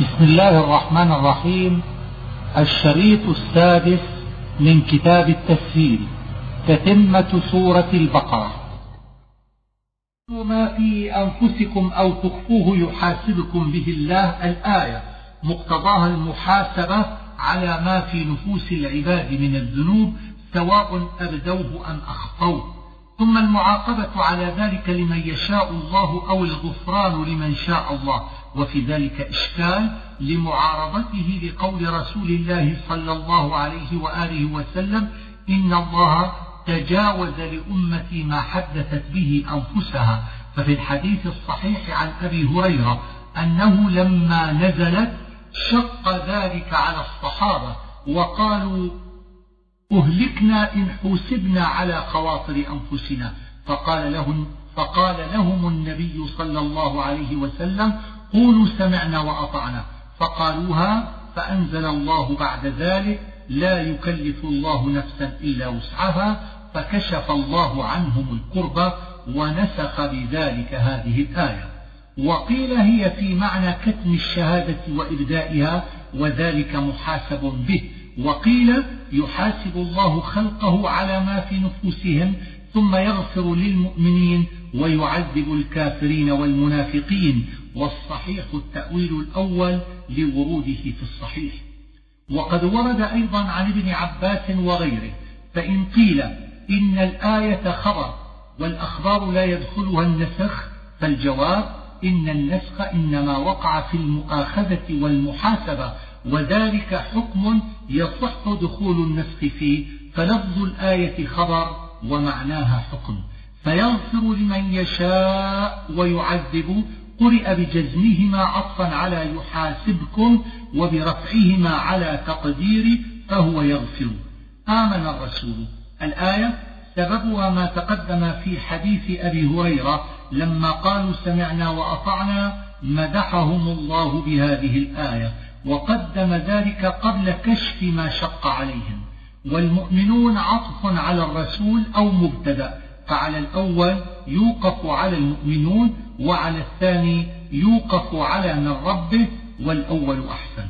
بسم الله الرحمن الرحيم. الشريط السادس من كتاب التفسير تتمة سورة البقرة. ما في أنفسكم أو تخفوه يحاسبكم به الله الآية مقتضاها المحاسبة على ما في نفوس العباد من الذنوب سواء أبدوه أم أخفوه ثم المعاقبة على ذلك لمن يشاء الله أو الغفران لمن شاء الله. وفي ذلك إشكال لمعارضته لقول رسول الله صلى الله عليه وآله وسلم إن الله تجاوز لأمتي ما حدثت به أنفسها. ففي الحديث الصحيح عن أبي هريرة أنه لما نزلت شق ذلك على الصحابة وقالوا أهلكنا إن حوسبنا على خواطر أنفسنا. فقال لهم, فقال لهم النبي صلى الله عليه وسلم قولوا سمعنا وأطعنا. فقالوها فأنزل الله بعد ذلك لا يكلف الله نفسا إلا وسعها فكشف الله عنهم الكربة ونسخ بذلك هذه الآية. وقيل هي في معنى كتم الشهادة وإبدائها وذلك محاسب به. وقيل يحاسب الله خلقه على ما في نفوسهم ثم يغفر للمؤمنين ويعذب الكافرين والمنافقين والصحيح التأويل الأول لوروده في الصحيح. وقد ورد أيضا عن ابن عباس وغيره فإن قيل إن الآية خبر والأخبار لا يدخلها النسخ فالجواب إن النسخ إنما وقع في المؤاخذة والمحاسبة وذلك حكم يصح دخول النسخ فيه فلفظ الآية خبر ومعناها حكم. فيغفر لمن يشاء ويعذب قرئ بجزمهما عطفا على يحاسبكم وبرفعهما على تقدير فهو يغفر. آمن الرسول. الآية سببها ما تقدم في حديث أبي هريرة لما قالوا سمعنا وأطعنا مدحهم الله بهذه الآية وقدم ذلك قبل كشف ما شق عليهم. والمؤمنون عطف على الرسول أو مبتدأ. فعلى الأول يوقف على المؤمنون وعلى الثاني يوقف على من ربه والأول أحسن.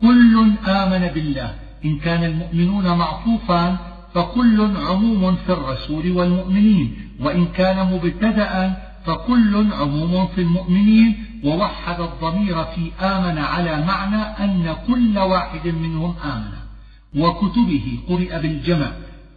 كل آمن بالله. إن كان المؤمنون معطوفا فكل عموم في الرسول والمؤمنين. وإن كان مبتدأ فكل عموم في المؤمنين. ووحد الضمير في آمن على معنى أن كل واحد منهم آمن. وكتبه قرئ بالجمع.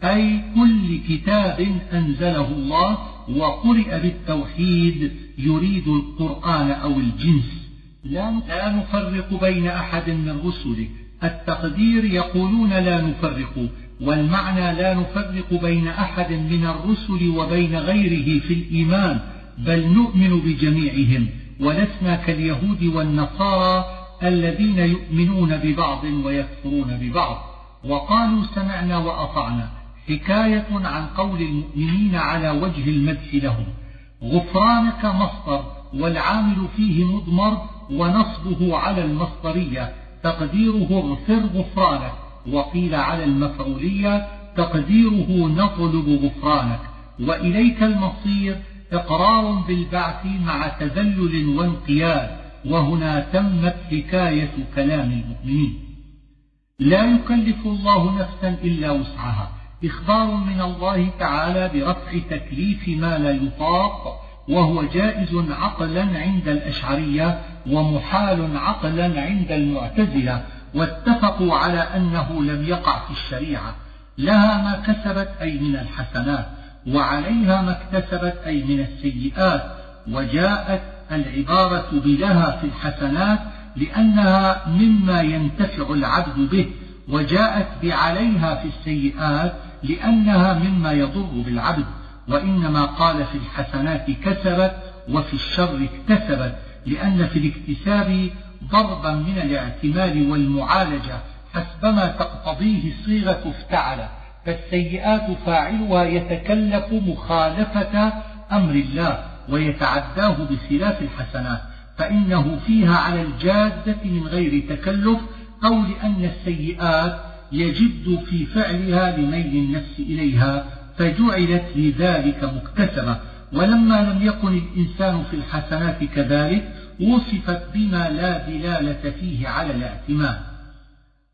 أي كل كتاب أنزله الله وقرئ بالتوحيد يريد القرآن أو الجنس. لا نفرق بين أحد من رسله التقدير يقولون لا نفرق والمعنى لا نفرق بين أحد من الرسل وبين غيره في الإيمان بل نؤمن بجميعهم. ولسنا كاليهود والنصارى الذين يؤمنون ببعض ويكفرون ببعض. وقالوا سمعنا وأطعنا. حكاية عن قول المؤمنين على وجه المدح لهم. غفرانك مصدر والعامل فيه مضمر ونصبه على المصدرية. تقديره اغفر غفرانك. وقيل على المفعولية تقديره نطلب غفرانك. وإليك المصير إقرار بالبعث مع تذلل وانقياد. وهنا تمت حكاية كلام المؤمنين. لا يكلف الله نفسا إلا وسعها. إخبار من الله تعالى برفع تكليف ما لا يطاق وهو جائز عقلا عند الأشعرية ومحال عقلا عند المعتزلة واتفقوا على أنه لم يقع في الشريعة. لها ما كسبت أي من الحسنات وعليها ما اكتسبت أي من السيئات وجاءت العبارة بلها في الحسنات لأنها مما ينتفع العبد به وجاءت بعليها في السيئات لأنها مما يضر بالعبد وإنما قال في الحسنات كسبت وفي الشر اكتسبت لأن في الاكتساب ضربا من الاعتماد والمعالجة حسبما تقتضيه صيغة افتعل فالسيئات فاعلها يتكلف مخالفة أمر الله ويتعداه بخلاف الحسنات فإنه فيها على الجادة من غير تكلف أو لأن السيئات يجد في فعلها لميل النفس إليها فجعلت لذلك مكتسبة. ولما لم يكن الإنسان في الحسنات كذلك وصفت بما لا دلالة فيه على الاعتماد.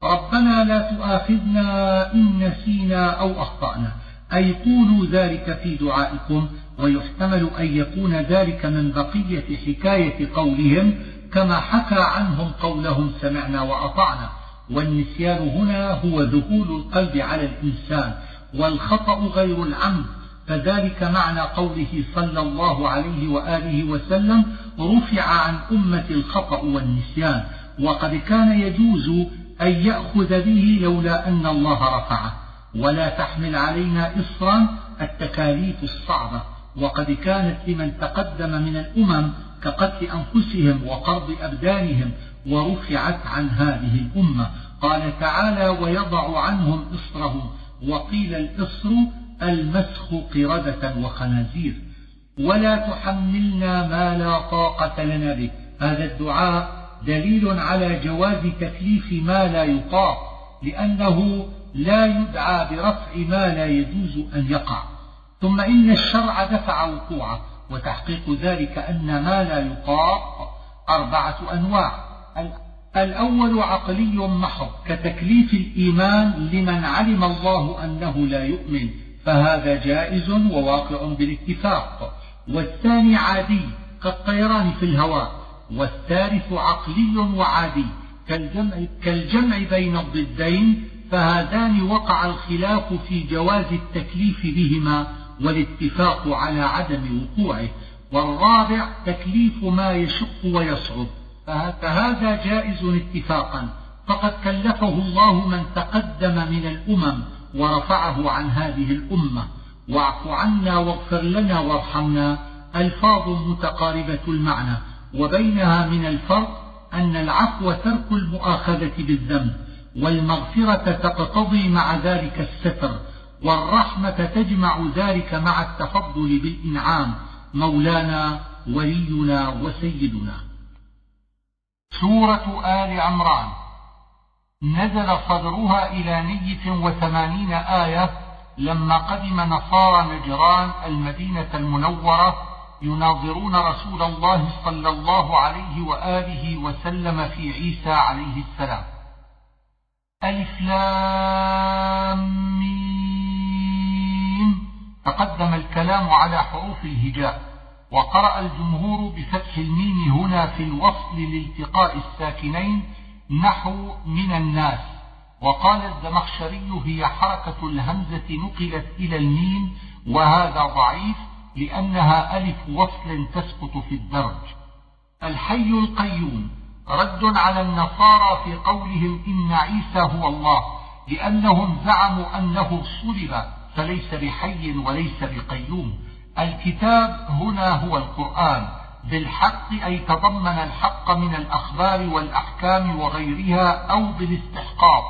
ربنا لا تؤاخذنا إن نسينا أو أخطأنا. أي قولوا ذلك في دعائكم ويحتمل أن يكون ذلك من بقية حكاية قولهم كما حكى عنهم قولهم سمعنا وأطعنا. والنسيان هنا هو ذهول القلب على الإنسان والخطأ غير العمد. فذلك معنى قوله صلى الله عليه وآله وسلم رفع عن أمة الخطأ والنسيان. وقد كان يجوز أن يأخذ به لولا أن الله رفعه. ولا تحمل علينا إصرا التكاليف الصعبة. وقد كانت لمن تقدم من الأمم كقتل أنفسهم وقرض أبدانهم ورفعت عن هذه الأمة. قال تعالى ويضع عنهم إصرهم. وقيل الإصر المسخ قردة وخنازير. ولا تحملنا ما لا طاقة لنا به. هذا الدعاء دليل على جواز تكليف ما لا يطاق لأنه لا يدعى برفع ما لا يجوز أن يقع. ثم إن الشرع دفع وقوعه وتحقيق ذلك أن ما لا يطاق أربعة أنواع. الأول عقلي محض كتكليف الإيمان لمن علم الله أنه لا يؤمن فهذا جائز وواقع بالاتفاق. والثاني عادي كالطيران في الهواء والثالث عقلي وعادي كالجمع, كالجمع بين الضدين فهذان وقع الخلاف في جواز التكليف بهما والاتفاق على عدم وقوعه. والرابع تكليف ما يشق ويصعب. فهذا جائز اتفاقا. فقد كلفه الله من تقدم من الأمم ورفعه عن هذه الأمة. واعف عنا واغفر لنا وارحمنا. ألفاظ متقاربة المعنى. وبينها من الفرق أن العفو ترك المؤاخذة بالذنب والمغفرة تقتضي مع ذلك الستر والرحمة تجمع ذلك مع التفضل بالإنعام. مولانا ولينا وسيدنا. سورة آل عمران. نزل صدرها إلى نية وثمانين آية لما قدم نصارى نجران المدينة المنورة يناظرون رسول الله صلى الله عليه وآله وسلم في عيسى عليه السلام. ألف لام تقدم الكلام على حروف الهجاء. وقرأ الجمهور بفتح الميم هنا في الوصل لالتقاء الساكنين نحو من الناس. وقال الزمخشري هي حركة الهمزة نقلت إلى الميم وهذا ضعيف لأنها ألف وصل تسقط في الدرج. الحي القيوم رد على النصارى في قولهم إن عيسى هو الله لأنهم زعموا أنه صلب فليس بحي وليس بقيوم. الكتاب هنا هو القرآن. بالحق أي تضمن الحق من الأخبار والأحكام وغيرها أو بالاستحقاق.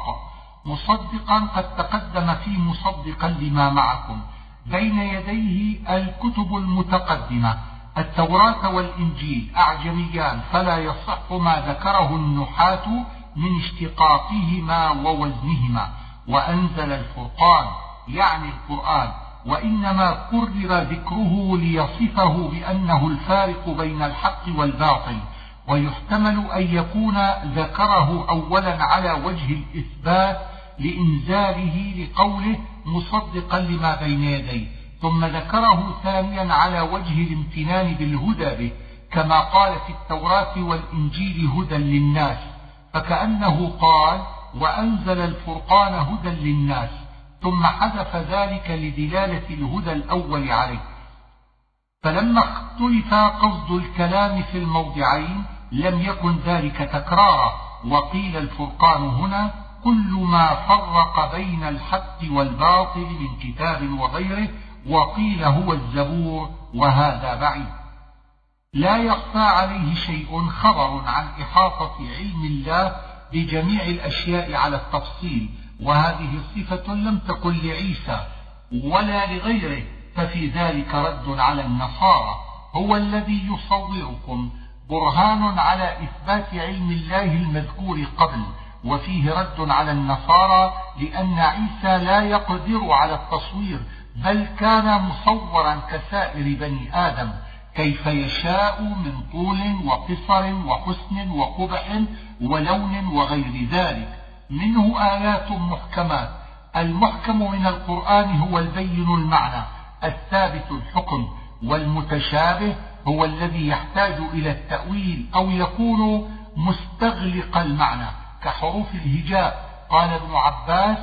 مصدقا قد تقدم في مصدقا لما معكم. بين يديه الكتب المتقدمة. التوراة والإنجيل. أعجميان. فلا يصح ما ذكره النحاة من اشتقاقهما ووزنهما. وأنزل الفرقان. يعني القرآن. وإنما كرر ذكره ليصفه بأنه الفارق بين الحق والباطل ويحتمل أن يكون ذكره أولا على وجه الإثبات لإنزاله لقوله مصدقا لما بين يديه ثم ذكره ثانيا على وجه الامتنان بالهدى به كما قال في التوراة والإنجيل هدى للناس فكأنه قال وأنزل الفرقان هدى للناس. ثم حذف ذلك لدلالة الهدى الأول عليه. فلما اختلف قصد الكلام في الموضعين لم يكن ذلك تكرارا. وقيل الفرقان هنا كل ما فرق بين الحق والباطل من كتاب وغيره وقيل هو الزبور وهذا بعيد. لا يخفى عليه شيء خبر عن إحاطة علم الله بجميع الأشياء على التفصيل وهذه صفة لم تكن لعيسى ولا لغيره ففي ذلك رد على النصارى. هو الذي يصوركم برهان على إثبات علم الله المذكور قبل وفيه رد على النصارى لأن عيسى لا يقدر على التصوير بل كان مصورا كسائر بني آدم كيف يشاء من طول وقصر وحسن وقبح ولون وغير ذلك. منه آيات محكمات. المحكم من القرآن هو البين المعنى الثابت الحكم والمتشابه هو الذي يحتاج إلى التأويل أو يكون مستغلق المعنى كحروف الهجاء. قال ابن عباس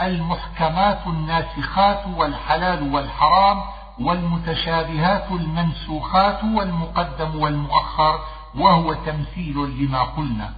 المحكمات الناسخات والحلال والحرام والمتشابهات المنسوخات والمقدم والمؤخر وهو تمثيل لما قلنا.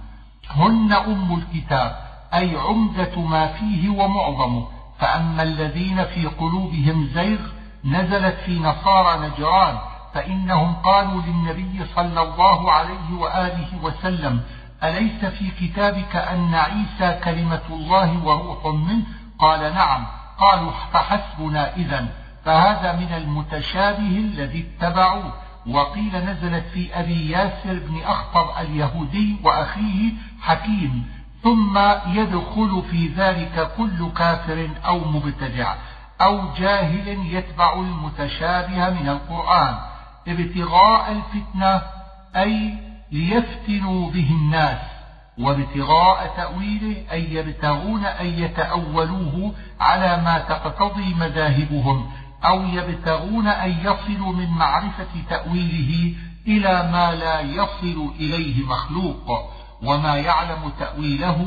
هن أم الكتاب. أي عمدة ما فيه ومعظمه. فأما الذين في قلوبهم زيغ نزلت في نصارى نجران فإنهم قالوا للنبي صلى الله عليه وآله وسلم أليس في كتابك أن عيسى كلمة الله وروح منه؟ قال نعم. قالوا فحسبنا إذا فهذا من المتشابه الذي اتبعوه. وقيل نزلت في أبي ياسر بن أخطر اليهودي وأخيه حكيم. ثم يدخل في ذلك كل كافر أو مبتدع أو جاهل يتبع المتشابه من القرآن. ابتغاء الفتنة أي ليفتنوا به الناس. وابتغاء تأويله أي يبتغون أن يتأولوه على ما تقتضي مذاهبهم أو يبتغون أن يصلوا من معرفة تأويله إلى ما لا يصل إليه مخلوق. وما يعلم تأويله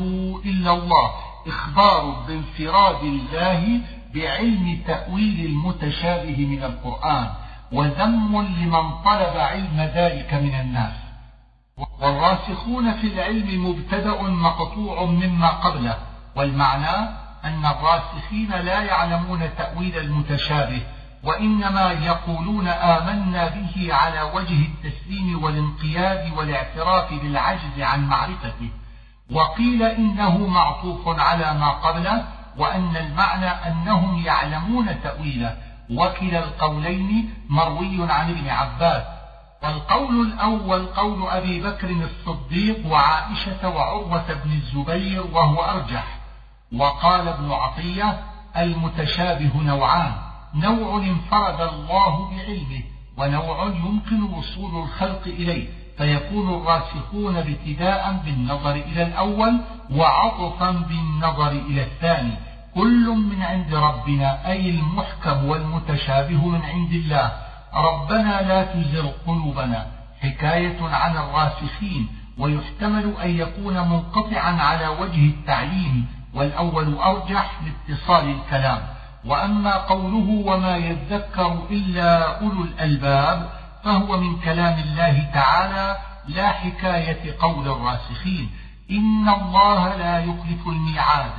إلا الله. إخبار بانفراد الله بعلم تأويل المتشابه من القرآن وذم لمن طلب علم ذلك من الناس. والراسخون في العلم مبتدأ مقطوع مما قبله. والمعنى أن الراسخين لا يعلمون تأويل المتشابه وإنما يقولون آمنا به على وجه التسليم والانقياد والاعتراف بالعجز عن معرفته. وقيل إنه معطوف على ما قبله وأن المعنى أنهم يعلمون تأويله. وكلا القولين مروي عن ابن عباس. والقول الأول قول أبي بكر الصديق وعائشة وعروة بن الزبير وهو أرجح. وقال ابن عطية المتشابه نوعان. نوع انفرد الله بعلمه ونوع يمكن وصول الخلق إليه. فيكون الراسخون ابتداء بالنظر إلى الأول وعطفا بالنظر إلى الثاني. كل من عند ربنا أي المحكم والمتشابه من عند الله. ربنا لا تزغ قلوبنا. حكاية عن الراسخين ويحتمل أن يكون منقطعا على وجه التعليم. والأول أرجح لاتصال الكلام. وأما قوله وما يذكر إلا أولو الألباب فهو من كلام الله تعالى لا حكاية قول الراسخين. إن الله لا يخلف الميعاد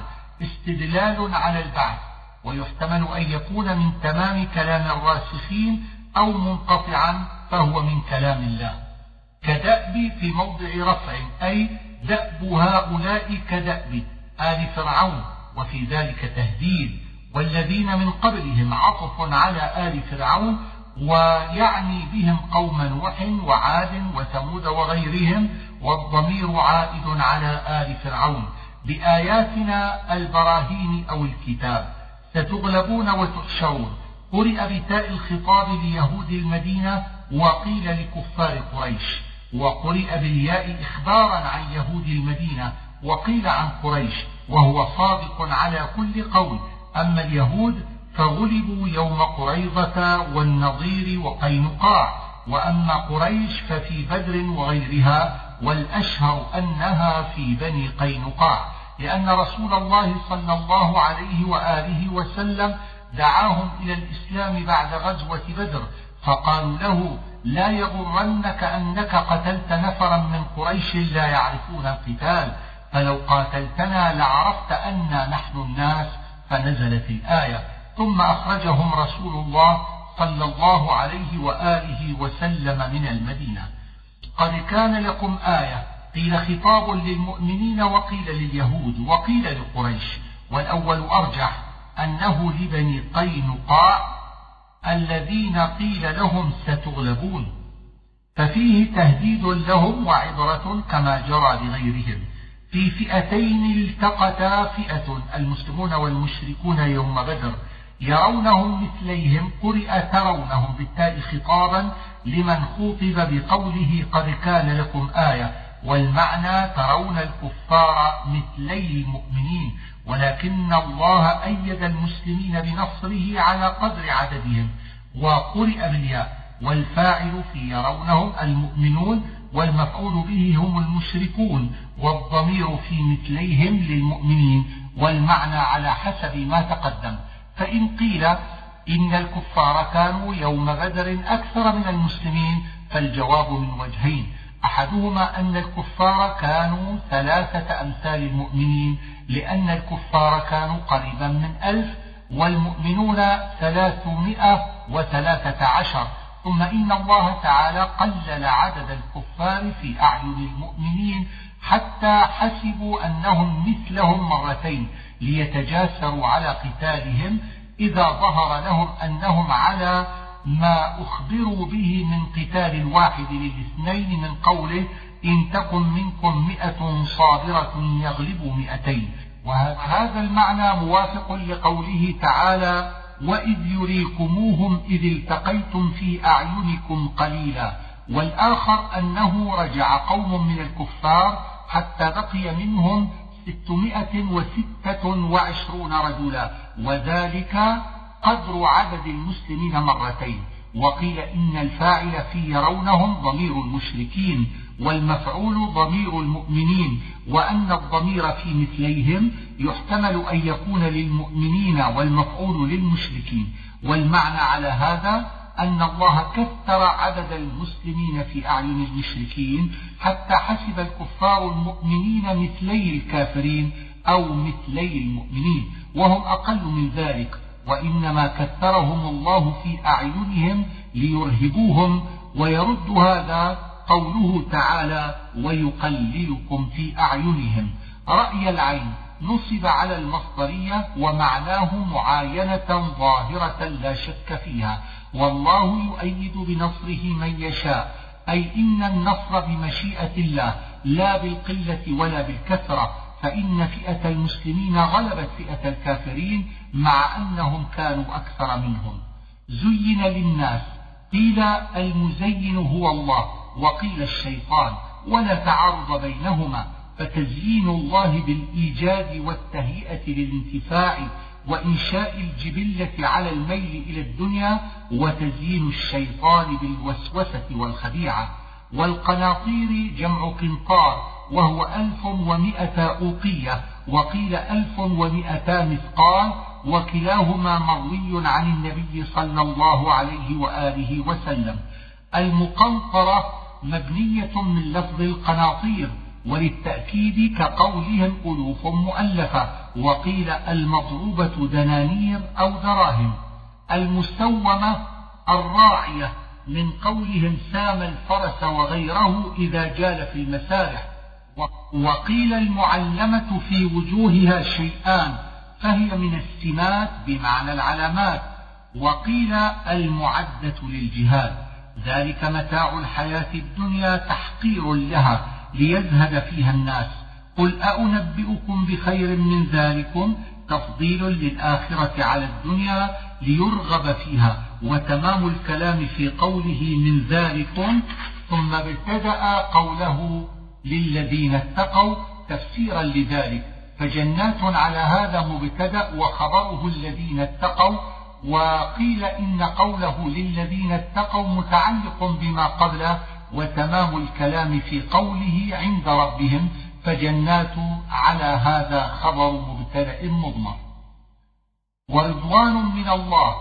استدلال على البعث. ويحتمل أن يكون من تمام كلام الراسخين أو منقطعا فهو من كلام الله. كدأب في موضع رفع أي دأب هؤلاء كدأب آل فرعون وفي ذلك تهديد. والذين من قبلهم عطف على آل فرعون ويعني بهم قوم نوح وعاد وثمود وغيرهم والضمير عائد على آل فرعون بآياتنا البراهين أو الكتاب ستغلبون وتحشرون. قرئ بتاء الخطاب ليهود المدينة وقيل لكفار قريش. وقرئ بالياء إخبارا عن يهود المدينة وقيل عن قريش. وهو صادق على كل قول. أما اليهود فغلبوا يوم قريضة والنظير وقينقاع وأما قريش ففي بدر وغيرها والأشهر أنها في بني قينقاع لأن رسول الله صلى الله عليه وآله وسلم دعاهم إلى الإسلام بعد غزوة بدر فقالوا له لا يغرنك أنك قتلت نفرا من قريش لا يعرفون القتال فلو قاتلتنا لعرفت أنا نحن الناس فنزلت الآية. ثم أخرجهم رسول الله صلى الله عليه وآله وسلم من المدينة. قد كان لكم آية. قيل خطاب للمؤمنين وقيل لليهود وقيل لقريش. والأول أرجح أنه لبني قينقاع الذين قيل لهم ستغلبون. ففيه تهديد لهم وعبرة كما جرى لغيرهم. في فئتين التقتا فئة المسلمون والمشركون يوم بدر يرونهم مثليهم قرئ ترونهم بالتاء خطابا لمن خوطب بقوله قد كان لكم آية والمعنى ترون الكفار مثلي المؤمنين ولكن الله أيد المسلمين بنصره على قدر عددهم وقرئ بالياء والفاعل في يرونهم المؤمنون والمفعول به هم المشركون والضمير في مثليهم للمؤمنين والمعنى على حسب ما تقدم. فإن قيل إن الكفار كانوا يوم بدر أكثر من المسلمين فالجواب من وجهين. أحدهما أن الكفار كانوا ثلاثة أمثال المؤمنين لأن الكفار كانوا قريبا من ألف والمؤمنون ثلاثمائة وثلاثة عشر. ثم إن الله تعالى قلل عدد الكفار في أعين المؤمنين حتى حسبوا أنهم مثلهم مرتين ليتجاسروا على قتالهم إذا ظهر لهم أنهم على ما أخبروا به من قتال الواحد للاثنين من قوله إن تكن منكم مئة صابرة يغلبوا مئتين. وهذا المعنى موافق لقوله تعالى وإذ يريكموهم إذ التقيتم في أعينكم قليلا والآخر أنه رجع قوم من الكفار حتى بقي منهم ستمائة وستة وعشرون رجلا وذلك قدر عدد المسلمين مرتين. وقيل إن الفاعل في يرونهم ضمير المشركين. والمفعول ضمير المؤمنين وأن الضمير في مثليهم يحتمل أن يكون للمؤمنين والمفعول للمشركين. والمعنى على هذا أن الله كثر عدد المسلمين في أعين المشركين حتى حسب الكفار المؤمنين مثلي الكافرين أو مثلي المؤمنين وهم أقل من ذلك وإنما كثرهم الله في أعينهم ليرهبوهم ويرد هذا قوله تعالى ويقللكم في أعينهم. رأي العين نصب على المصدرية ومعناه معاينة ظاهرة لا شك فيها. والله يؤيد بنصره من يشاء أي إن النصر بمشيئة الله لا بالقلة ولا بالكثرة فإن فئة المسلمين غلبت فئة الكافرين مع أنهم كانوا أكثر منهم. زين للناس قيل المزين هو الله وقيل الشيطان ولا تعارض بينهما فتزيين الله بالإيجاد والتهيئة للانتفاع وإنشاء الجبلة على الميل إلى الدنيا وتزيين الشيطان بالوسوسة والخديعة. والقناطير جمع قنطار وهو ألف ومائة أوقية وقيل ألف ومائتا مثقال وكلاهما مروي عن النبي صلى الله عليه وآله وسلم. المقنطرة مبنية من لفظ القناطير وللتأكيد كقولهم ألوف مؤلفة وقيل المضروبة دنانير أو دراهم. المسومة الراعية من قولهم سام الفرس وغيره إذا جال في المسارح. وقيل المعلمة في وجوهها شيئان فهي من السمات بمعنى العلامات. وقيل المعدة للجهاد. ذلك متاع الحياة الدنيا تحقير لها ليزهد فيها الناس. قل أنبئكم بخير من ذلكم تفضيل للآخرة على الدنيا ليرغب فيها. وتمام الكلام في قوله من ذلكم ثم ابتدأ قوله للذين اتقوا تفسيرا لذلك. فجنات على هذا مبتدأ وخبره الذين اتقوا وقيل إن قوله للذين اتقوا متعلق بما قبله وتمام الكلام في قوله عند ربهم فجنات على هذا خبر مبتدأ مضمر. ورضوان من الله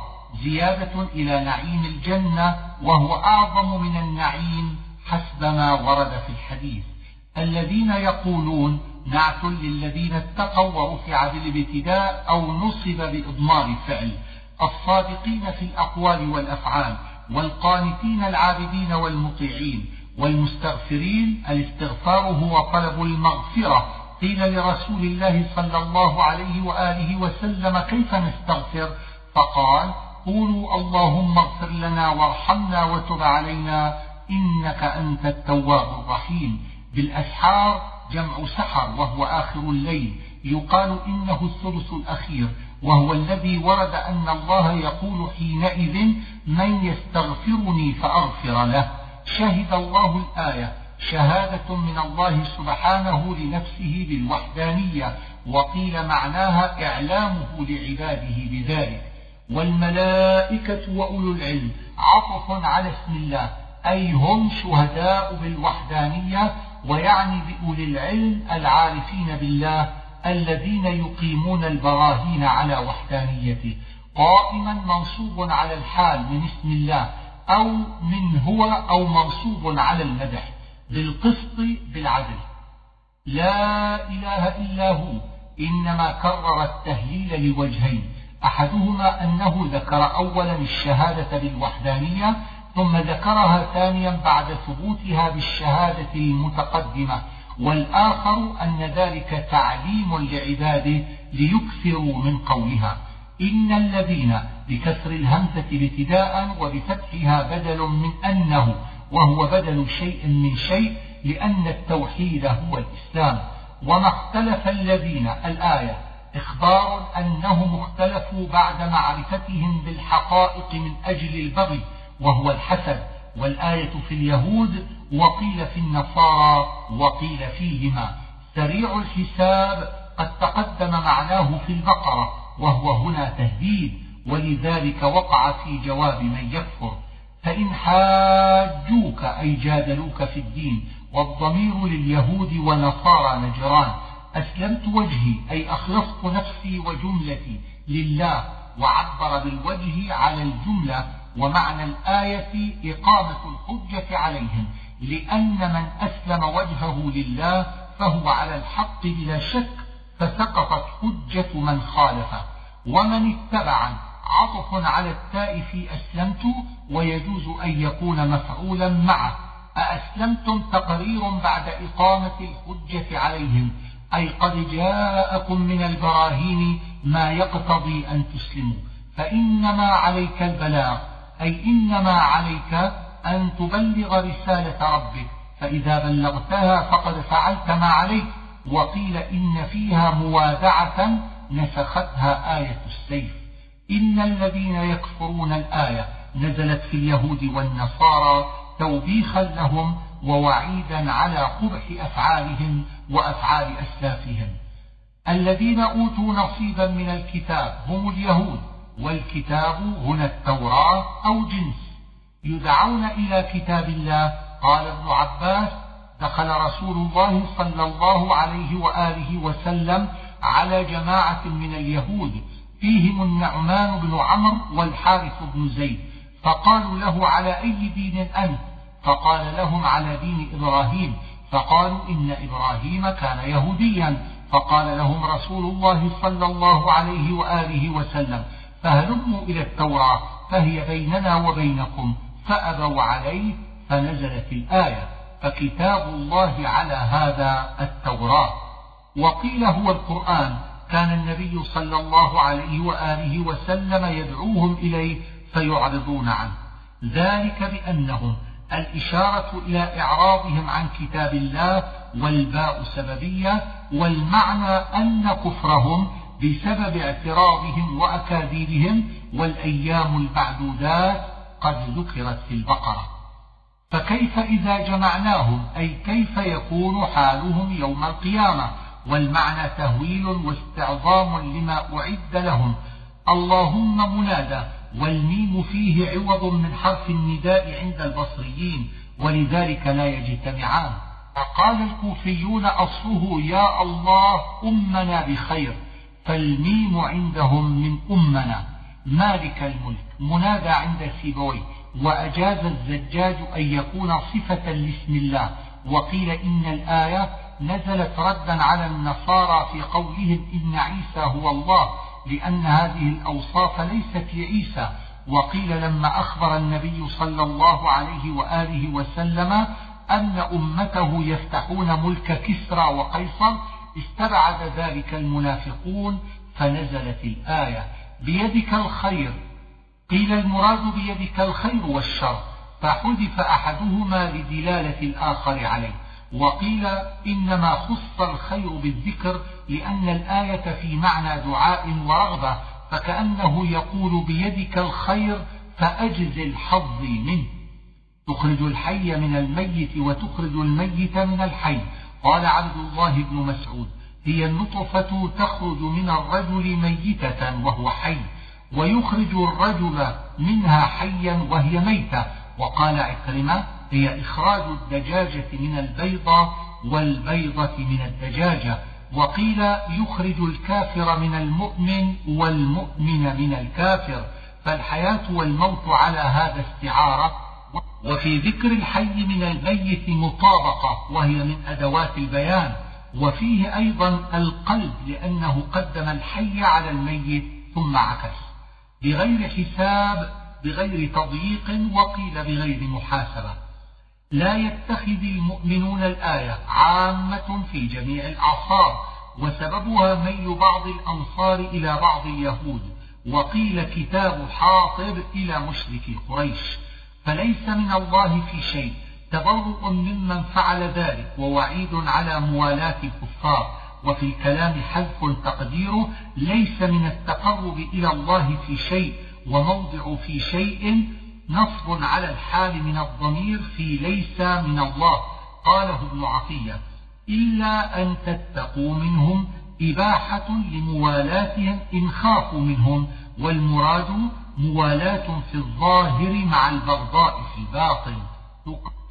زيادة إلى نعيم الجنة وهو أعظم من النعيم حسب ما ورد في الحديث. الذين يقولون نعت للذين اتقوا ورفع بالابتداء أو نصب بإضمار الفعل الصادقين في الأقوال والأفعال والقانتين العابدين والمطيعين والمستغفرين الاستغفار هو طلب المغفرة. قيل لرسول الله صلى الله عليه وآله وسلم كيف نستغفر؟ فقال قولوا اللهم اغفر لنا وارحمنا وتب علينا إنك أنت التواب الرحيم. بالأسحار جمع سحر وهو آخر الليل. يقال إنه الثلث الأخير. وهو الذي ورد أن الله يقول حينئذ من يستغفرني فأغفر له. شهد الله الآية. شهادة من الله سبحانه لنفسه بالوحدانية. وقيل معناها إعلامه لعباده بذلك. والملائكة وأولو العلم عطف على اسم الله. أي هم شهداء بالوحدانية. ويعني بأولي العلم العارفين بالله. الذين يقيمون البراهين على وحدانيته قائما منصوب على الحال من اسم الله أو من هو أو منصوب على المدح بالقسط بالعدل. لا إله إلا هو إنما كرر التهليل لوجهين أحدهما أنه ذكر أولا الشهادة بالوحدانية ثم ذكرها ثانيا بعد ثبوتها بالشهادة المتقدمة. والآخر أن ذلك تعليم لعباده ليكثروا من قولها. إن الذين بكسر الهمزة ابتداء وبفتحها بدل من أنه وهو بدل شيء من شيء لأن التوحيد هو الإسلام. وما اختلف الذين الآية إخبار أنهم اختلفوا بعد معرفتهم بالحقائق من أجل البغي وهو الحسد. والآية في اليهود وقيل في النصارى وقيل فيهما سريع الحساب قد تقدم معناه في البقرة وهو هنا تهديد ولذلك وقع في جواب من يكفر فإن حاجوك أي جادلوك في الدين والضمير لليهود ونصارى نجران أسلمت وجهي أي أخلصت نفسي وجملتي لله وعبر بالوجه على الجملة ومعنى الآية إقامة الحجة عليهم. لأن من أسلم وجهه لله فهو على الحق بلا شك فسقطت حجة من خالفه. ومن اتبع عطف على التاء في أسلمت ويجوز أن يكون مفعولا معه. أأسلمتم تقرير بعد إقامة الحجة عليهم؟ أي قد جاءكم من البراهين ما يقتضي أن تسلموا. فإنما عليك البلاغ أي إنما عليك أن تبلغ رسالة ربك. فإذا بلغتها فقد فعلت ما عليك. وقيل إن فيها موادعة نسختها آية السيف. إن الذين يكفرون الآية نزلت في اليهود والنصارى توبيخا لهم ووعيدا على قبح أفعالهم وأفعال أسلافهم. الذين أوتوا نصيبا من الكتاب هم اليهود والكتاب هنا التوراة أو جنس. يدعون إلى كتاب الله. قال ابن عباس دخل رسول الله صلى الله عليه وآله وسلم على جماعة من اليهود فيهم النعمان بن عمرو والحارث بن زيد فقالوا له على أي دين أنت؟ فقال لهم على دين إبراهيم. فقالوا إن إبراهيم كان يهوديا. فقال لهم رسول الله صلى الله عليه وآله وسلم فهلموا إلى التوراة فهي بيننا وبينكم. فأبوا عليه فنزلت الآية فكتاب الله على هذا التوراة. وقيل هو القرآن. كان النبي صلى الله عليه وآله وسلم يدعوهم إليه فيعرضون عنه. ذلك بأنهم الإشارة إلى إعراضهم عن كتاب الله والباء سببية والمعنى أن كفرهم بسبب اعتراضهم وأكاذيبهم والأيام المعدودات قد ذكرت في البقرة. فكيف إذا جمعناهم؟ أي كيف يكون حالهم يوم القيامة؟ والمعنى تهويل واستعظام لما أعد لهم. اللهم منادى والميم فيه عوض من حرف النداء عند البصريين ولذلك لا يجتمعان. فقال الكوفيون أصله يا الله أمنا بخير. فالميم عندهم من أمنا. مالك الملك منادى عند سيبويه وأجاز الزجاج أن يكون صفة لاسم الله وقيل إن الآية نزلت ردا على النصارى في قولهم إن عيسى هو الله لأن هذه الأوصاف ليست لعيسى وقيل لما أخبر النبي صلى الله عليه وآله وسلم أن أمته يفتحون ملك كسرى وقيصر استبعد ذلك المنافقون فنزلت الآية. بيدك الخير. قيل المراد بيدك الخير والشر فحذف أحدهما لدلالة الآخر عليه. وقيل إنما خص الخير بالذكر لأن الآية في معنى دعاء ورغبة فكأنه يقول بيدك الخير فأجزل حظي منه. تخرج الحي من الميت وتخرج الميت من الحي. قال عبد الله بن مسعود هي النطفة تخرج من الرجل ميتة وهو حي ويخرج الرجل منها حيا وهي ميتة. وقال عكرمة هي إخراج الدجاجة من البيضة والبيضة من الدجاجة. وقيل يخرج الكافر من المؤمن والمؤمن من الكافر. فالحياة والموت على هذا استعارة. وفي ذكر الحي من الميت مطابقة وهي من أدوات البيان. وفيه أيضا القلب لأنه قدم الحي على الميت ثم عكس بغير حساب بغير تضييق وقيل بغير محاسبة. لا يتخذ المؤمنون الآية عامة في جميع الأعصار وسببها ميل بعض الأنصار إلى بعض اليهود وقيل كتاب حاطب إلى مشرك قريش. فليس من الله في شيء تبرؤ ممن فعل ذلك ووعيد على موالاة الكفار. وفي الكلام حذف تقديره ليس من التقرب إلى الله في شيء وموضع في شيء نصب على الحال من الضمير في ليس من الله. قاله ابن عطية إلا أن تتقوا منهم إباحة لموالاتهم إن خافوا منهم والمراد موالاة في الظاهر مع البغضاء في الباطن.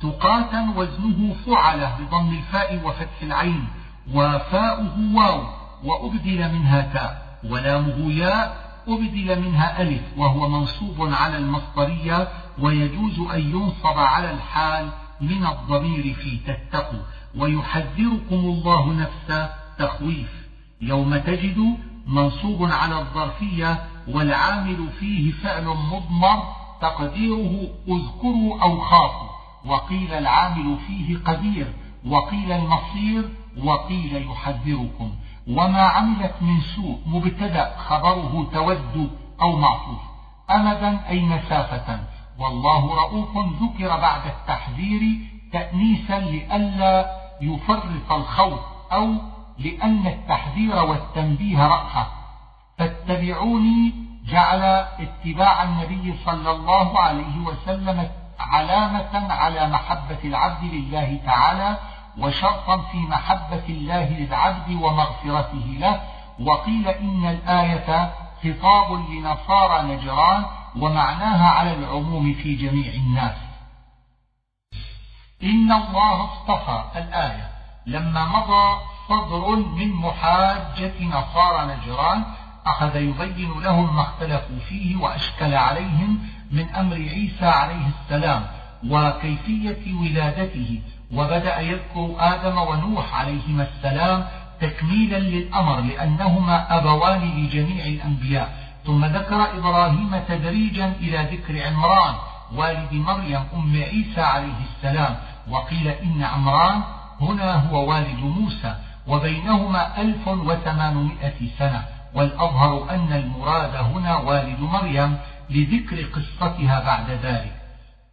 تقاتا وزنه فعلة بضم الفاء وفتح العين وفاؤه واو وأبدل منها تاء ولامه ياء أبدل منها ألف وهو منصوب على المصدرية ويجوز أن ينصب على الحال من الضمير في تتقوا ويحذركم الله نفسه تخويف. يوم تجد منصوب على الظرفية والعامل فيه فعل مضمر تقديره أذكروا أو خافوا وقيل العامل فيه قدير وقيل المصير وقيل يحذركم. وما عملت من سوء مبتدأ خبره تود أو معطوف. أمدا أي مسافة. والله رؤوف ذكر بعد التحذير تأنيسا لئلا يفرط الخوف أو لأن التحذير والتنبيه رأفة فاتبعوني جعل اتباع النبي صلى الله عليه وسلم علامة على محبة العبد لله تعالى وشرطا في محبة الله للعبد ومغفرته له. وقيل إن الآية خطاب لنصارى نجران ومعناها على العموم في جميع الناس. إن الله اصطفى الآية. لما مضى صدر من محاجة نصارى نجران أخذ يبين لهم ما اختلفوا فيه وأشكل عليهم من أمر عيسى عليه السلام وكيفية ولادته. وبدأ يذكر آدم ونوح عليهما السلام تكميلا للأمر لأنهما أبوان لجميع الأنبياء. ثم ذكر إبراهيم تدريجا إلى ذكر عمران والد مريم أم عيسى عليه السلام وقيل إن عمران هنا هو والد موسى وبينهما ألف وثمانمائة سنة. والأظهر أن المراد هنا والد مريم لذكر قصتها بعد ذلك.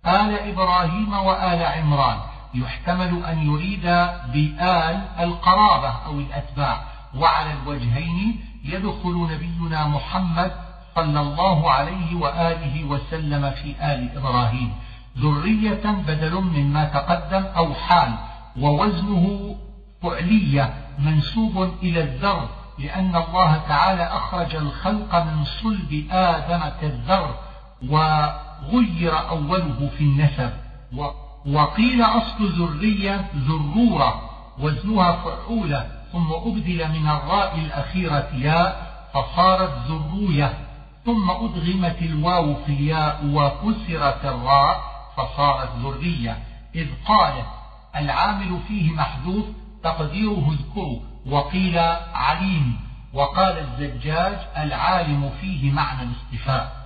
آل إبراهيم وآل عمران. يحتمل أن يريد بآل القرابة أو الأتباع. وعلى الوجهين يدخل نبينا محمد صلى الله عليه وآله وسلم في آل إبراهيم. ذرية بدل مما تقدم أو حال ووزنه فعلية منسوب إلى الذر لأن الله تعالى أخرج الخلق من صلب آدم كالذر وغير أوله في النسب وقيل أصل ذرية ذرورة وزنها فعولة ثم أبدل من الراء الأخيرة ياء فصارت ذروية ثم أدغمت الواو في الياء وكسرت الراء فصارت ذرية إذ قال العامل فيه محذوف تقديره اذكروا وقيل عليم وقال الزجاج العالم فيه معنى الاصطفاء.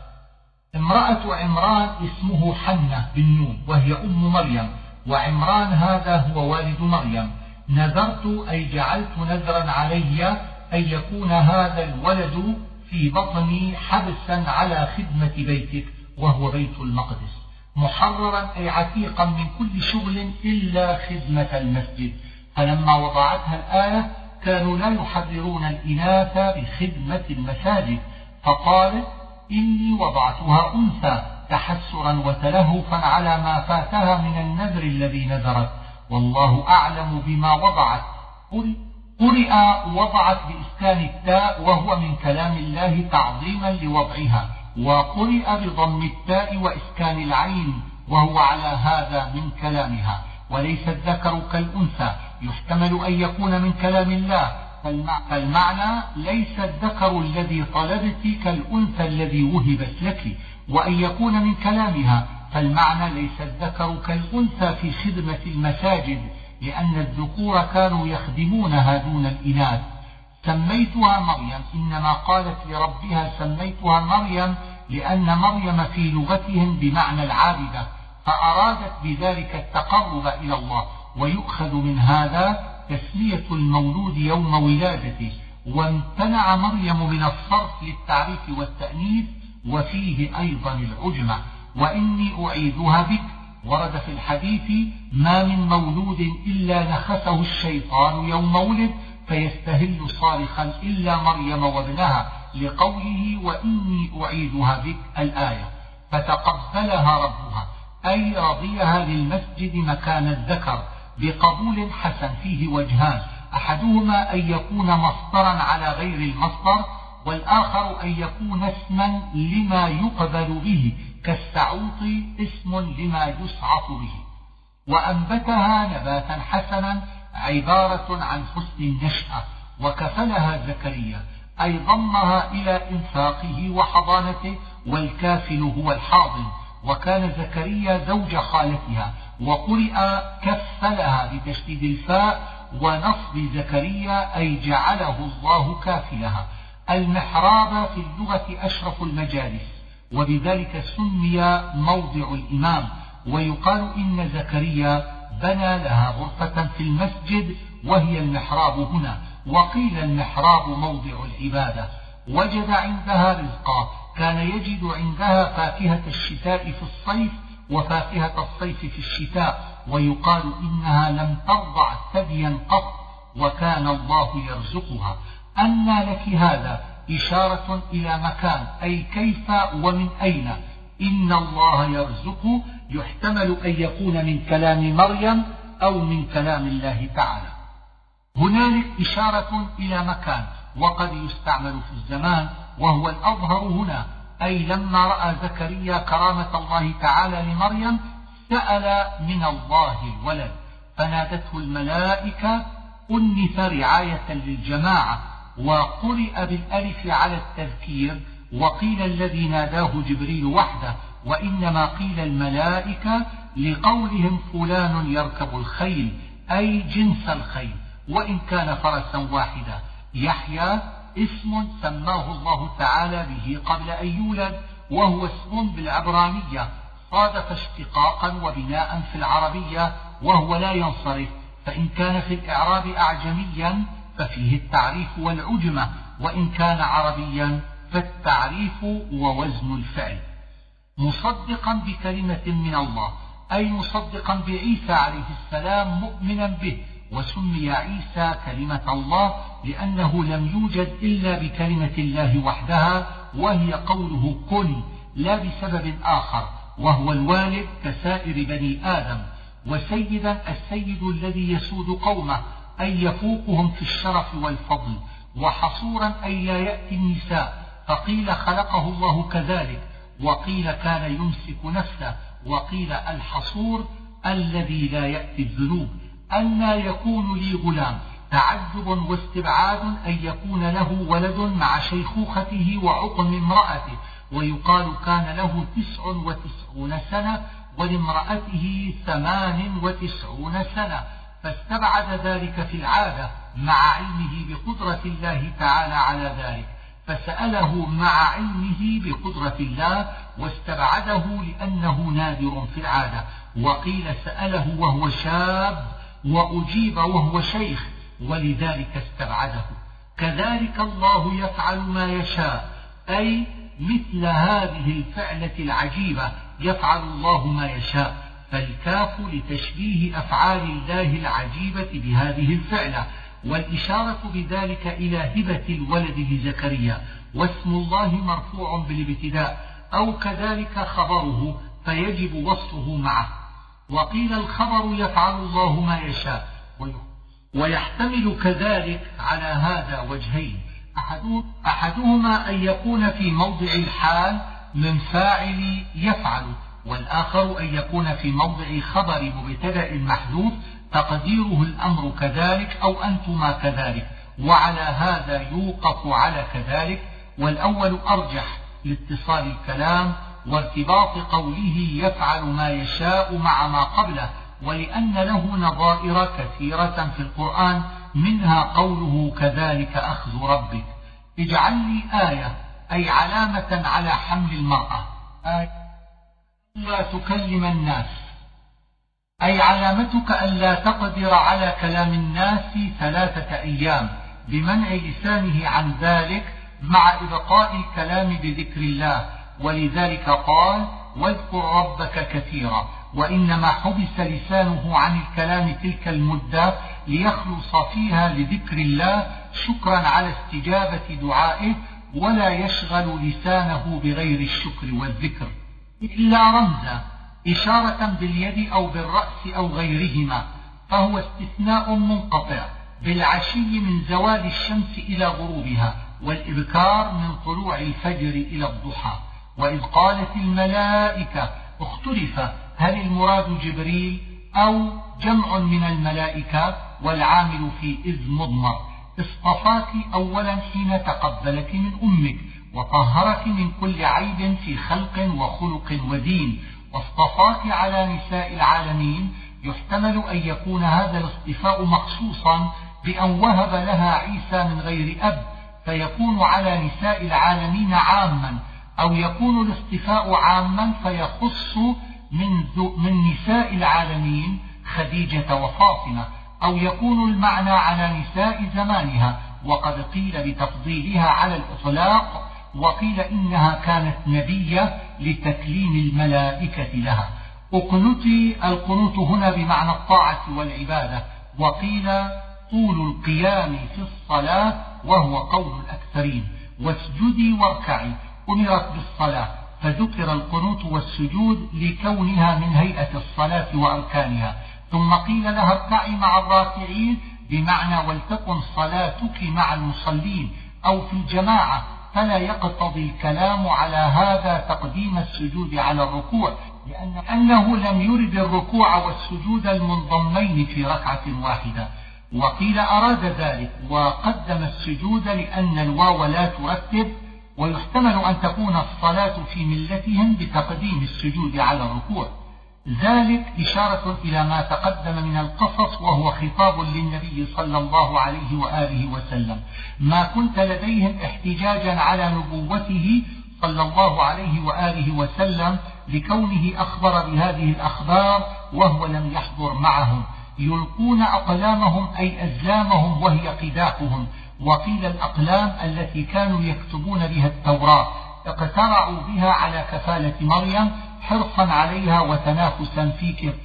امرأة عمران اسمه حنة بن نون وهي أم مريم وعمران هذا هو والد مريم. نذرت أي جعلت نذرا علي أن يكون هذا الولد في بطني حبسا على خدمة بيتك وهو بيت المقدس. محررا أي عتيقا من كل شغل إلا خدمة المسجد. فلما وضعتها الآية كانوا لا يحررون الإناث بخدمة المساجد فقالت إني وضعتها أنثى تحسرا وتلهفا على ما فاتها من النذر الذي نذرت والله أعلم بما وضعت. قرئ وضعت بإسكان التاء وهو من كلام الله تعظيما لوضعها وقرئ بضم التاء وإسكان العين وهو على هذا من كلامها. وليس الذكر كالأنثى يحتمل أن يكون من كلام الله. فالمعنى ليس الذكر الذي طلبت كالأنثى الذي وهبت لك وأن يكون من كلامها. فالمعنى ليس الذكر كالأنثى في خدمة المساجد لأن الذكور كانوا يخدمونها دون الإناث سميتها مريم إنما قالت لربها سميتها مريم لأن مريم في لغتهم بمعنى العابدة. فأرادت بذلك التقرب إلى الله ويؤخذ من هذا تسمية المولود يوم ولادته وامتنع مريم من الصرف للتعريف والتأنيث وفيه أيضا العجمة. وإني أعيدها بك ورد في الحديث ما من مولود إلا نخسه الشيطان يوم ولد فيستهل صارخا إلا مريم وابنها. لقوله وإني أعيدها بك الآية. فتقبلها ربها. أي رضيها للمسجد مكان الذكر بقبول حسن فيه وجهان. أحدهما أن يكون مصدرا على غير المصدر والآخر أن يكون اسما لما يقبل به كالسعوط اسم لما يسعط به. وأنبتها نباتا حسنا عبارة عن حسن النشأة وكفلها زكريا. أي ضمها إلى إنفاقه وحضانته والكافل هو الحاضن. وكان زكريا زوج خالتها وقرئ كفلها بتشديد الفاء ونصب زكريا أي جعله الله كافلها. المحراب في اللغة أشرف المجالس وبذلك سمي موضع الإمام ويقال إن زكريا بنى لها غرفة في المسجد وهي المحراب هنا وقيل المحراب موضع العبادة. وجد عندها رزقا كان يجد عندها فاكهة الشتاء في الصيف وفاكهة الصيف في الشتاء ويقال إنها لم ترضع ثديا قط وكان الله يرزقها. أنى لك هذا إشارة إلى مكان أي كيف ومن أين؟ إن الله يرزق يحتمل أن يكون من كلام مريم أو من كلام الله تعالى. هنالك إشارة إلى مكان وقد يستعمل في الزمان وهو الأظهر هنا. أي لما رأى زكريا كرامة الله تعالى لمريم سأل من الله الولد. فنادته الملائكة أنث رعاية للجماعة. وقرئ بالألف على التذكير. وقيل الذي ناداه جبريل وحده. وإنما قيل الملائكة لقولهم فلان يركب الخيل أي جنس الخيل. وإن كان فرسا واحدا. يحيى اسم سماه الله تعالى به قبل أن يولد وهو اسم بالعبرانية. صادف اشتقاقا وبناء في العربية وهو لا ينصرف. فإن كان في الإعراب أعجميا ففيه التعريف والعجمة. وإن كان عربيا فالتعريف ووزن الفعل. مصدقا بكلمة من الله أي مصدقا بعيسى عليه السلام مؤمنا به. وسمي عيسى كلمة الله لأنه لم يوجد إلا بكلمة الله وحدها وهي قوله كن لا بسبب آخر وهو الوالد كسائر بني آدم وسيدا السيد الذي يسود قومه أي يفوقهم في الشرف والفضل وحصورا أي لا يأتي النساء فقيل خلقه الله كذلك وقيل كان يمسك نفسه وقيل الحصور الذي لا يأتي الذنوب. أنى يكون لي غلام. تعجب واستبعاد أن يكون له ولد مع شيخوخته وعقم امرأته ويقال كان له تسع وتسعون سنة ولامرأته ثمان وتسعون سنة. فاستبعد ذلك في العادة مع علمه بقدرة الله تعالى على ذلك. فسأله مع علمه بقدرة الله واستبعده لأنه نادر في العادة. وقيل سأله وهو شاب وأجيب وهو شيخ ولذلك استبعده. كذلك الله يفعل ما يشاء. أي مثل هذه الفعلة العجيبة يفعل الله ما يشاء. فالكاف لتشبيه أفعال الله العجيبة بهذه الفعلة. والإشارة بذلك إلى هبة الولد لزكريا. واسم الله مرفوع بالابتداء. أو كذلك خبره فيجب وصفه معه. وقيل الخبر يفعل الله ما يشاء ويحتمل كذلك على هذا وجهين. أحدهما أن يكون في موضع الحال من فاعل يفعل والآخر أن يكون في موضع خبر مبتدأ محذوف تقديره الأمر كذلك أو أنتما كذلك وعلى هذا يوقف على كذلك والأول أرجح لاتصال الكلام وارتباط قوله يفعل ما يشاء مع ما قبله ولأن له نظائر كثيرة في القرآن منها قوله كذلك أخذ ربك. اجعل لي آية أي علامة على حمل المرأة. آية لا تكلم الناس. أي علامتك ألا تقدر على كلام الناس ثلاثة أيام بمنع لسانه عن ذلك مع إبقاء الكلام بذكر الله. ولذلك قال واذكر ربك كثيرا. وإنما حبس لسانه عن الكلام تلك المدة ليخلص فيها لذكر الله شكرا على استجابة دعائه ولا يشغل لسانه بغير الشكر والذكر. إلا رمزا إشارة باليد أو بالرأس أو غيرهما فهو استثناء منقطع بالعشي من زوال الشمس إلى غروبها والإبكار من طلوع الفجر إلى الضحى. وإذ قالت الملائكة اختلف هل المراد جبريل أو جمع من الملائكة والعامل في إذ مضمر؟ اصطفاك أولا حين تقبلك من أمك وطهرك من كل عيب في خلق وخلق ودين واصطفاك على نساء العالمين يحتمل أن يكون هذا الاصطفاء مخصوصا بأن وهب لها عيسى من غير أب فيكون على نساء العالمين عاما أو يكون الاصطفاء عاما فيخص من, من نساء العالمين خديجة وفاطمة أو يكون المعنى على نساء زمانها. وقد قيل بتفضيلها على الإطلاق وقيل إنها كانت نبية لتكليم الملائكة لها. اقنتي القنوت هنا بمعنى الطاعة والعبادة. وقيل طول القيام في الصلاة وهو قول الأكثرين. واسجدي واركعي. أمرت بالصلاة فذكر القنوت والسجود لكونها من هيئة الصلاة وأركانها. ثم قيل لها اركعي مع الراكعين بمعنى ولتكن صلاتك مع المصلين أو في الجماعة فلا يقتضي الكلام على هذا تقديم السجود على الركوع لأنه لم يرد الركوع والسجود المنضمين في ركعة واحدة. وقيل أراد ذلك وقدم السجود لأن الواو لا ترتب ويحتمل أن تكون الصلاة في ملتهم بتقديم السجود على الركوع. ذلك إشارة إلى ما تقدم من القصص وهو خطاب للنبي صلى الله عليه وآله وسلم. ما كنت لديهم احتجاجا على نبوته صلى الله عليه وآله وسلم لكونه أخبر بهذه الأخبار وهو لم يحضر معهم. يلقون أقلامهم أي أزلامهم وهي قداحهم. وقيل الأقلام التي كانوا يكتبون بها التوراة اقترعوا بها على كفالة مريم حرصا عليها وتنافسا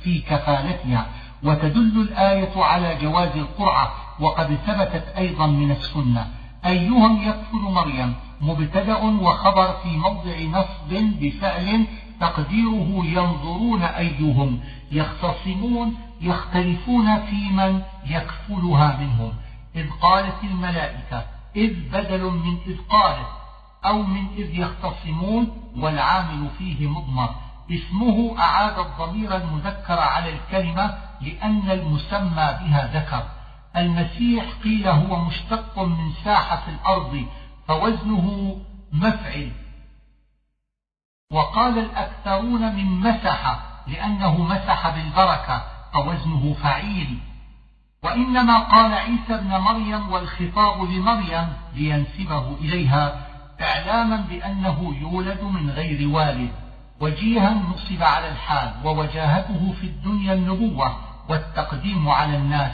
في كفالتها. وتدل الآية على جواز القرعة وقد ثبتت أيضا من السنة. أيهم يكفل مريم؟ مبتدأ وخبر في موضع نصب بفعل تقديره ينظرون أيهم. يختصمون يختلفون في من يكفلها منهم. إذ قالت الملائكة إذ بدل من إذ قالت أو من إذ يختصمون والعامل فيه مضمر. اسمه أعاد الضمير المذكر على الكلمة لأن المسمى بها ذكر. المسيح قيل هو مشتق من ساحة الأرض فوزنه مفعل. وقال الأكثرون من مسح لأنه مسح بالبركة فوزنه فعيل. وإنما قال عيسى ابن مريم والخطاب لمريم لينسبه إليها إعلاما بأنه يولد من غير والد وجيها نصب على الحال ووجاهته في الدنيا النبوة والتقديم على الناس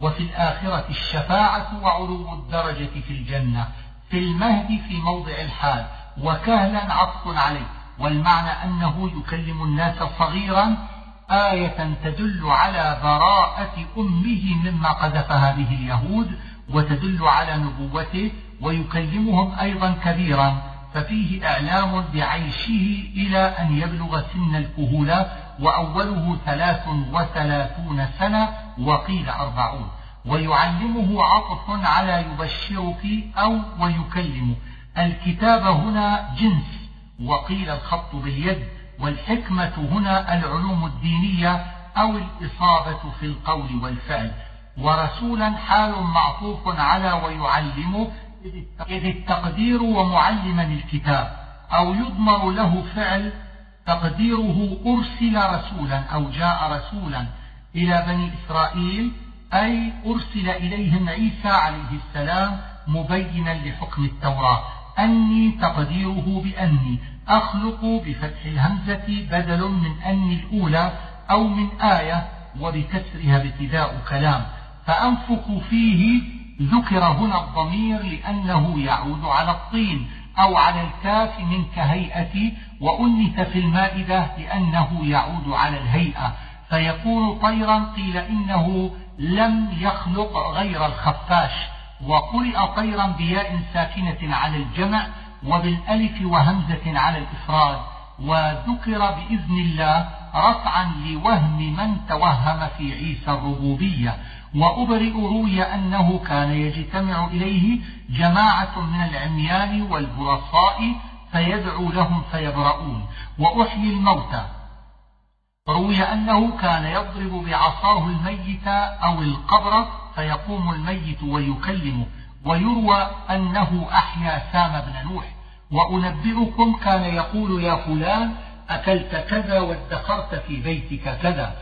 وفي الآخرة الشفاعة وعلو الدرجة في الجنة في المهد في موضع الحال وكهلا عطف عليه. والمعنى أنه يكلم الناس صغيرا آية تدل على براءة أمه مما قذفها به اليهود وتدل على نبوته ويكلمهم أيضا كبيرا ففيه إعلام بعيشه إلى أن يبلغ سن الكهولة وأوله ثلاث وثلاثون سنة وقيل أربعون. ويعلمه عطف على يبشرك أو ويكلم. الكتاب هنا جنس وقيل الخط باليد والحكمة هنا العلوم الدينية أو الإصابة في القول والفعل. ورسولا حال معطوف على ويعلمه إذ التقدير ومعلما الكتاب أو يضمر له فعل تقديره أرسل رسولا أو جاء رسولا إلى بني إسرائيل أي أرسل إليهم عيسى عليه السلام مبينا لحكم التوراة. أني تقديره بأني. أخلق بفتح الهمزة بدل من أني الأولى أو من آية وبكسرها ابتداء كلام. فأنفخ فيه ذكر هنا الضمير لأنه يعود على الطين أو على الكاف من كهيئة وأنث في المائدة لأنه يعود على الهيئة. فيكون طيرا قيل إنه لم يخلق غير الخفاش. وقرئ طيرا بياء ساكنة على الجمع وبالألف وهمزة على الإفراد وذكر بإذن الله رفعا لوهم من توهم في عيسى الربوبية. وأبرئ روي أنه كان يجتمع إليه جماعة من العميان والبرصاء فيدعو لهم فيبرؤون. وأحيي الموتى. روي أنه كان يضرب بعصاه الميت أو القبر فيقوم الميت ويكلمه. ويروى أنه أحيا سام بن نوح. وأنبئكم كان يقول يا فلان أكلت كذا وادخرت في بيتك كذا.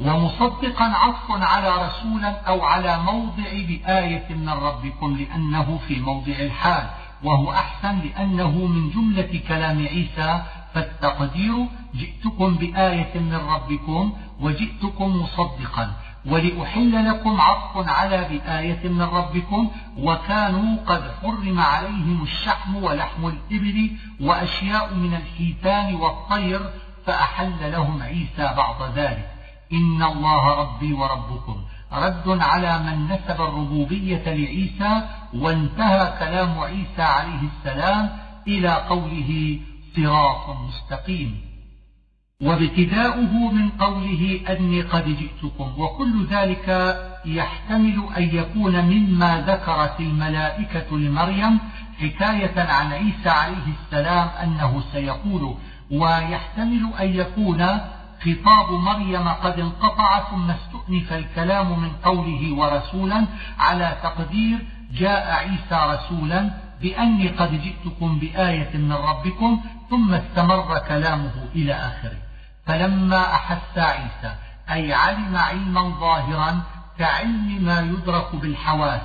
ومصدقا عطف على رسولا أو على موضع بآية من ربكم لأنه في موضع الحال. وهو أحسن لأنه من جملة كلام عيسى فالتقدير جئتكم بآية من ربكم وجئتكم مصدقا. ولأحل لكم عطف على بآية من ربكم وكانوا قد حرم عليهم الشحم ولحم الإبل وأشياء من الحيتان والطير فأحل لهم عيسى بعض ذلك. إن الله ربي وربكم. رد على من نسب الربوبية لعيسى وانتهى كلام عيسى عليه السلام إلى قوله صراط مستقيم. وابتداؤه من قوله أني قد جئتكم وكل ذلك يحتمل أن يكون مما ذكرت الملائكة لمريم حكاية عن عيسى عليه السلام أنه سيقول ويحتمل أن يكون خطاب مريم قد انقطع ثم استؤنف الكلام من قوله ورسولا على تقدير جاء عيسى رسولا بأني قد جئتكم بآية من ربكم ثم استمر كلامه إلى آخره. فلما أحس عيسى أي علم علما ظاهرا كعلم ما يدرك بالحواس.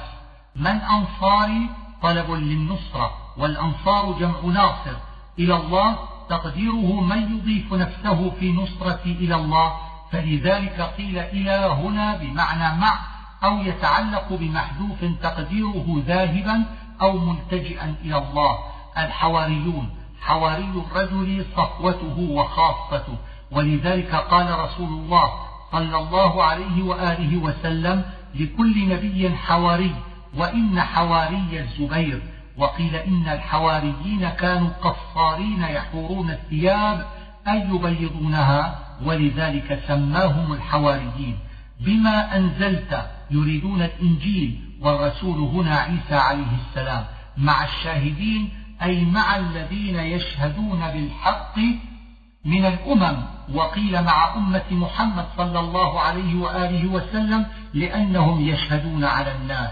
من أنصاري طلب للنصرة والأنصار جمع ناصر. إلى الله تقديره من يضيف نفسه في نصرة إلى الله. فلذلك قيل إلى هنا بمعنى مع أو يتعلق بمحذوف تقديره ذاهبا أو ملتجئا إلى الله. الحواريون حواري الرجل صفوته وخاصته. ولذلك قال رسول الله صلى الله عليه وآله وسلم لكل نبي حواري وإن حواري الزبير وقيل إن الحواريين كانوا قصارين يحورون الثياب أي يبيضونها ولذلك سماهم الحواريين. بما أنزلت يريدون الإنجيل والرسول هنا عيسى عليه السلام مع الشاهدين أي مع الذين يشهدون بالحق من الأمم وقيل مع أمة محمد صلى الله عليه وآله وسلم لأنهم يشهدون على الناس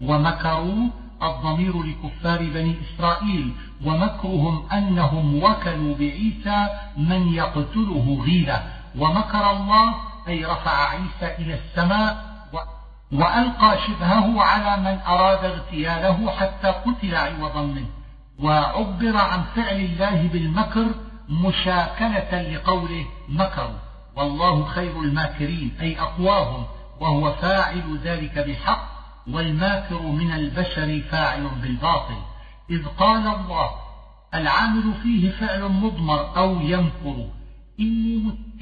ومكروا الضمير لكفار بني إسرائيل ومكرهم أنهم وكلوا بعيسى من يقتله غيرة ومكر الله أي رفع عيسى إلى السماء وألقى شبهه على من أراد اغتياله حتى قتل عوضا منه وعبر عن فعل الله بالمكر مشاكلة لقوله مكروا. والله خير الماكرين أي أقواهم وهو فاعل ذلك بحق والماكر من البشر فاعل بالباطل. إذ قال الله العامل فيه فعل مضمر أو ينكر.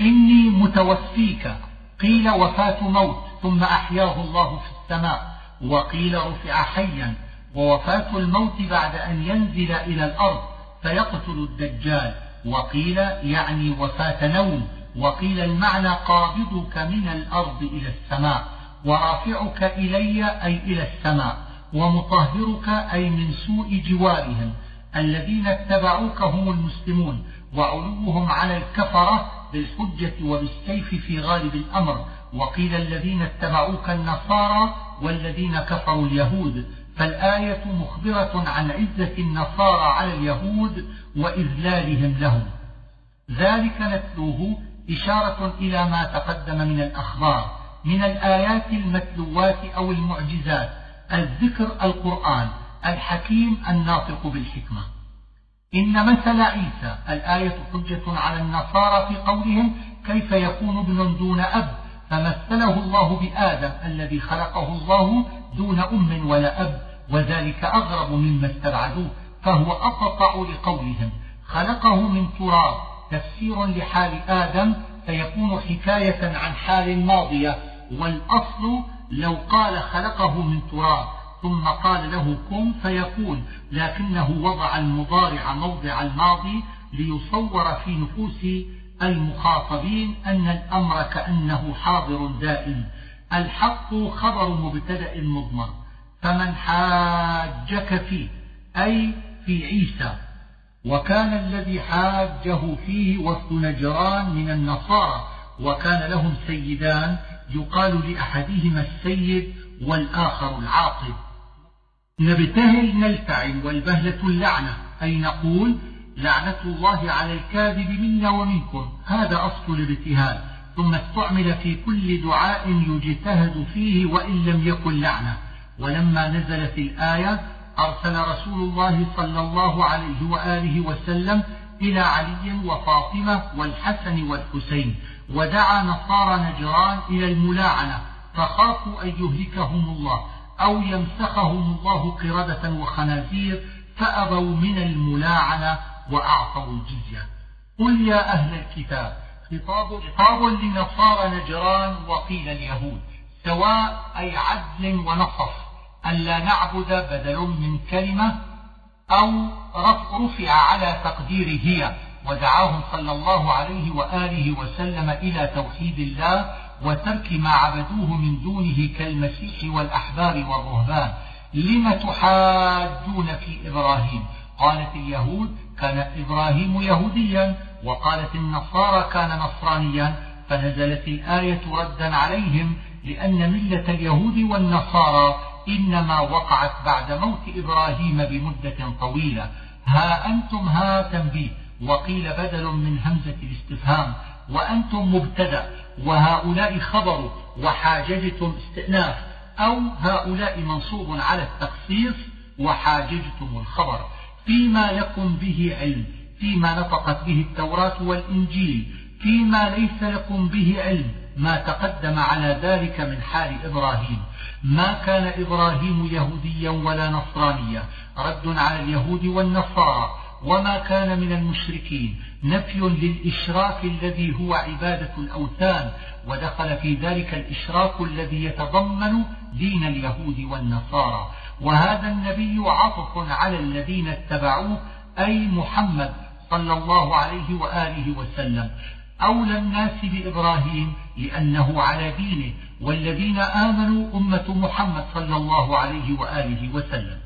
إني متوفيك. قيل وفاة موت ثم أحياه الله في السماء. وقيل رفع حيا. ووفاة الموت بعد أن ينزل إلى الأرض فيقتل الدجال. وقيل يعني وفاة نوم وقيل المعنى قابضك من الأرض إلى السماء ورافعك إلي أي إلى السماء ومطهرك أي من سوء جوارهم الذين اتبعوك هم المسلمون وعلوهم على الكفرة بالحجة وبالسيف في غالب الأمر وقيل الذين اتبعوك النصارى والذين كفروا اليهود فالآية مخبرة عن عزة النصارى على اليهود وإذلالهم لهم. ذلك نتلوه إشارة إلى ما تقدم من الأخبار من الآيات المتلوات أو المعجزات الذكر القرآن الحكيم الناطق بالحكمة. إن مثل عيسى الآية حجة على النصارى في قولهم كيف يكون ابن دون أب؟ فمثله الله بآدم الذي خلقه الله دون أم ولا أب وذلك أغرب مما استبعدوه فهو أقطع لقولهم خلقه من تراب تفسير لحال آدم فيكون حكاية عن حال ماضية والأصل لو قال خلقه من تراب ثم قال له كن فيكون لكنه وضع المضارع موضع الماضي ليصور في نفوس المخاطبين أن الأمر كأنه حاضر دائم. الحق خبر مبتدأ مضمر. فمن حاجك فيه أي في عيسى وكان الذي حاجة فيه وفد نجران من النصارى وكان لهم سيدان يقال لأحدهما السيد والآخر العاقب. نبتهل نلتعن والبهلة اللعنة أي نقول لعنة الله على الكاذب منا ومنكم. هذا أصل الابتهال ثم استعمل في كل دعاء يجتهد فيه وإن لم يكن لعنة. ولما نزلت الآية أرسل رسول الله صلى الله عليه وآله وسلم إلى علي وفاطمة والحسن والحسين ودعا نصارى نجران إلى الملاعنة فخافوا أن يهلكهم الله أو يمسخهم الله قردة وخنازير فأبوا من الملاعنة وأعطوا الجزية. قل يا أهل الكتاب خطاب, خطاب لنصارى نجران وقيل اليهود سواء أي عدل ونصف ألا نعبد بدل من كلمة أو رفع على تقدير هي ودعاهم صلى الله عليه وآله وسلم إلى توحيد الله وترك ما عبدوه من دونه كالمسيح والأحبار والرهبان. لم تحاجون في إبراهيم؟ قالت اليهود كان إبراهيم يهوديا وقالت النصارى كان نصرانيا فنزلت الآية ردا عليهم لأن ملة اليهود والنصارى إنما وقعت بعد موت إبراهيم بمدة طويلة. ها أنتم ها تنبيه. وقيل بدل من همزة الاستفهام. وأنتم مبتدأ. وهؤلاء خبر وحاججتم استئناف. أو هؤلاء منصوب على التخصيص. وحاججتم الخبر. فيما لكم به علم فيما نطقت به التوراة والإنجيل فيما ليس لكم به علم ما تقدم على ذلك من حال إبراهيم. ما كان إبراهيم يهوديا ولا نصرانيا رد على اليهود والنصارى. وما كان من المشركين نفي للإشراك الذي هو عبادة الأوثان. ودخل في ذلك الإشراك الذي يتضمن دين اليهود والنصارى. وهذا النبي عطف على الذين اتبعوه أي محمد صلى الله عليه وآله وسلم أولى الناس بإبراهيم لأنه على دينه والذين آمنوا أمة محمد صلى الله عليه وآله وسلم.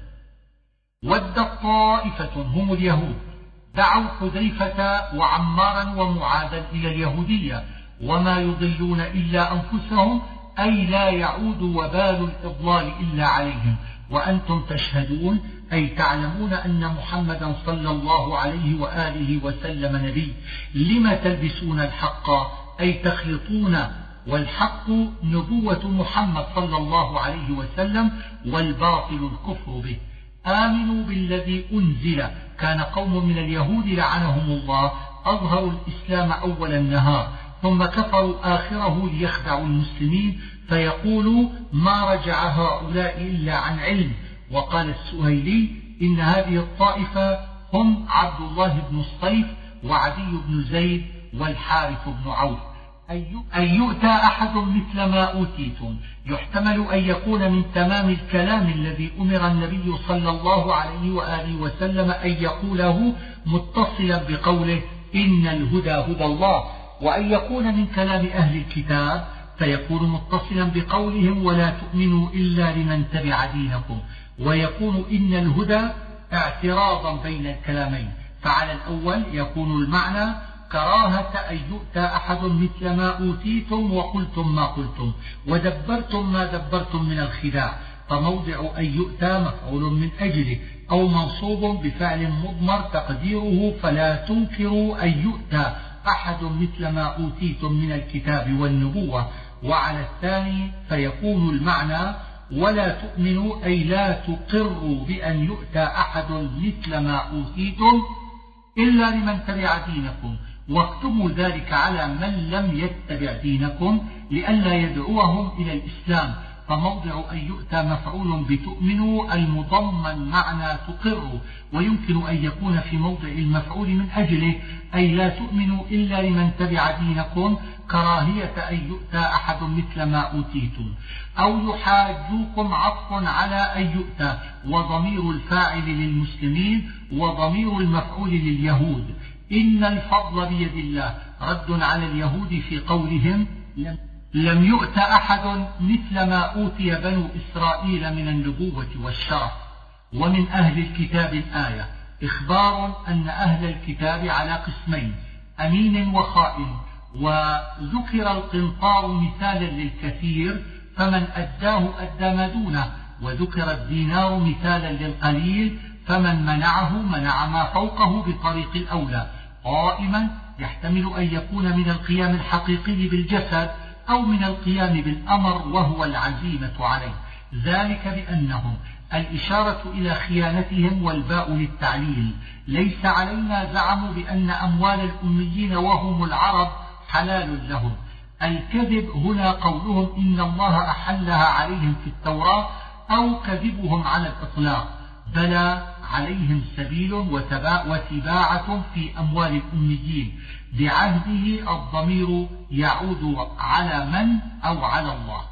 ودت طائفة هم اليهود. دعوا حذيفة وعمارا ومعاذا إلى اليهودية وما يضلون إلا أنفسهم أي لا يعود وبال الإضلال إلا عليهم. وأنتم تشهدون أي تعلمون أن محمدا صلى الله عليه وآله وسلم نبي. لم تلبسون الحق؟ أي تخلطون والحق نبوة محمد صلى الله عليه وسلم والباطل الكفر به. آمنوا بالذي أنزل. كان قوم من اليهود لعنهم الله. أظهروا الإسلام أول النهار. ثم كفروا آخره ليخدعوا المسلمين فيقولوا ما رجع هؤلاء إلا عن علم. وقال السهيلي إن هذه الطائفة هم عبد الله بن الصيف وعدي بن زيد والحارث بن عوف. أن يؤتى أحد مثل ما أوتيتم. يحتمل أن يكون من تمام الكلام الذي أمر النبي صلى الله عليه وآله وسلم أن يقوله متصلا بقوله إن الهدى هدى الله. وأن يكون من كلام أهل الكتاب فيكون متصلا بقولهم ولا تؤمنوا إلا لمن تبع دينكم. ويكون إن الهدى اعتراضا بين الكلامين. فعلى الأول يكون المعنى كراهة أن يؤتى أحد مثل ما أوتيتم وقلتم ما قلتم. ودبرتم ما دبرتم من الخداع. فموضع أن يؤتى مفعول من أجله أو منصوب بفعل مضمر تقديره فلا تنكروا أن يؤتى. أحد مثل ما أوتيتم من الكتاب والنبوة وعلى الثاني فيكون المعنى ولا تؤمنوا أي لا تقروا بأن يؤتى أحد مثل ما أوتيتم إلا لمن تبع دينكم. واكتبوا ذلك على من لم يتبع دينكم لئلا يدعوهم إلى الإسلام. فموضع أن يؤتى مفعول بتؤمنوا المضمن معنى تقر ويمكن أن يكون في موضع المفعول من أجله أي لا تؤمنوا إلا لمن تبع دينكم كراهية أن يؤتى أحد مثل ما أوتيتم. أو يحاجوكم عطف على أن يؤتى وضمير الفاعل للمسلمين وضمير المفعول لليهود. إن الفضل بيد الله. رد على اليهود في قولهم لم يؤت أحد مثل ما أوتي بنو إسرائيل من النبوة والشرف ومن أهل الكتاب الآية. إخبار أن أهل الكتاب على قسمين أمين وخائن. وذكر القنطار مثالا للكثير فمن أداه أدى ما دونه. وذكر الدينار مثالا للقليل فمن منعه منع ما فوقه بطريق الأولى. قائما يحتمل أن يكون من القيام الحقيقي بالجسد أو من القيام بالأمر وهو العزيمة عليه. ذلك بأنهم الإشارة إلى خيانتهم والباء للتعليل. ليس علينا زعم بأن أموال الأميين وهم العرب حلال لهم. الكذب هنا قولهم إن الله أحلها عليهم في التوراة أو كذبهم على الإطلاق. بلى عليهم سبيل وتباعة في أموال الأميين. بعهده الضمير يعود على من أو على الله.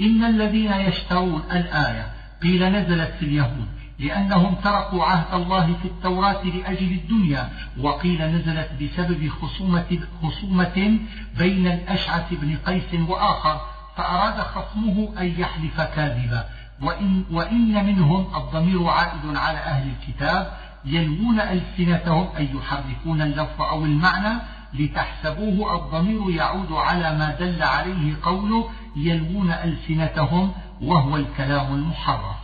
إن الذين يشترون الآية قيل نزلت في اليهود لأنهم تركوا عهد الله في التوراة لأجل الدنيا وقيل نزلت بسبب خصومة, خصومة بين الأشعث بن قيس وآخر فأراد خصمه أن يحلف كاذبا. وإن, وإن منهم الضمير عائد على أهل الكتاب يلوون ألسنتهم أي يحرفون اللفظ أو المعنى لتحسبوه الضمير يعود على ما دل عليه قوله يلوون ألسنتهم وهو الكلام المحرف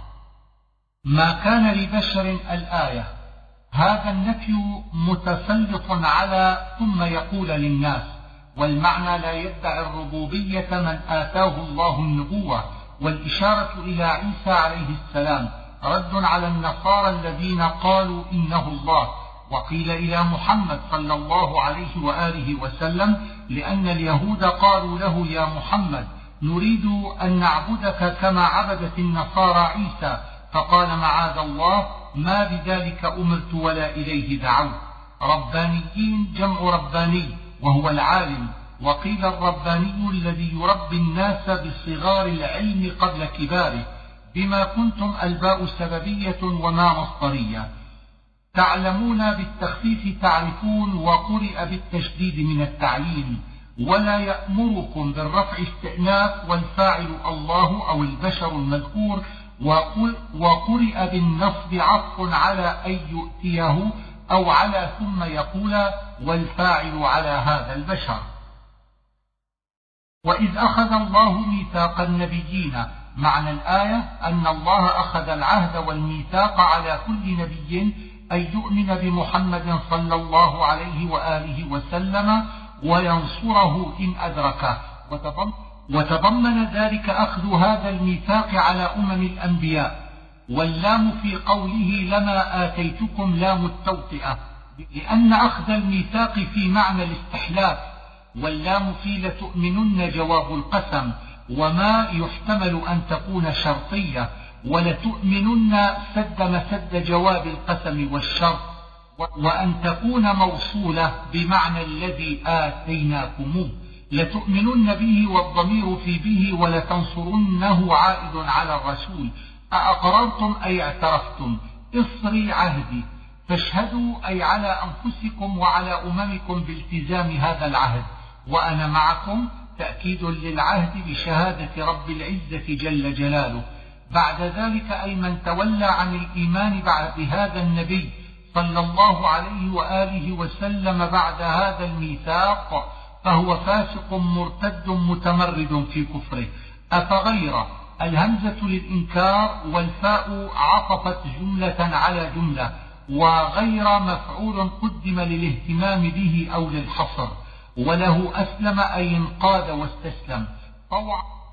ما كان لبشر الآية هذا النفي متسلط على ثم يقول للناس والمعنى لا يدعي الربوبية من آتاه الله النبوة. والإشارة إلى عيسى عليه السلام رد على النصارى الذين قالوا إنه الله وقيل إلى محمد صلى الله عليه وآله وسلم لأن اليهود قالوا له يا محمد نريد أن نعبدك كما عبدت النصارى عيسى فقال معاذ الله ما بذلك أمرت ولا إليه دعوت ربانيين جمع رباني وهو العالم. وقيل الرباني الذي يربي الناس بصغار العلم قبل كباره بما كنتم ألباء سببية وما مصدرية. تعلمون بالتخفيف تعرفون وقرئ بالتشديد من التعليم ولا يأمركم بالرفع استئناف والفاعل الله أو البشر المذكور وقرئ بالنصب عطف على أن يؤتيه أو على ثم يقول والفاعل على هذا البشر. وإذ أخذ الله ميثاق النبيين. معنى الآية أن الله أخذ العهد والميثاق على كل نبي أن يؤمن بمحمد صلى الله عليه وآله وسلم وينصره إن أدركه وتضمن ذلك أخذ هذا الميثاق على أمم الأنبياء. واللام في قوله لما آتيتكم لام التوطئة. لأن أخذ الميثاق في معنى الاستحلاف واللام في لتؤمنن جواب القسم وما يحتمل أن تكون شرطية ولتؤمنن سد مسد جواب القسم والشرط وأن تكون موصولة بمعنى الذي آتيناكموه. لتؤمنن به والضمير في به ولتنصرنه عائد على الرسول. أأقررتم أي اعترفتم؟ اصري عهدي. فاشهدوا أي على أنفسكم وعلى أممكم بالتزام هذا العهد. وأنا معكم تأكيد للعهد بشهادة رب العزة جل جلاله. بعد ذلك أي من تولى عن الإيمان بعد هذا النبي صلى الله عليه وآله وسلم بعد هذا الميثاق فهو فاسق مرتد متمرد في كفره. أفغير الهمزة للإنكار والفاء عطفت جملة على جملة وغير مفعول قدم للاهتمام به أو للحصر. وله أسلم أي انقاد واستسلم.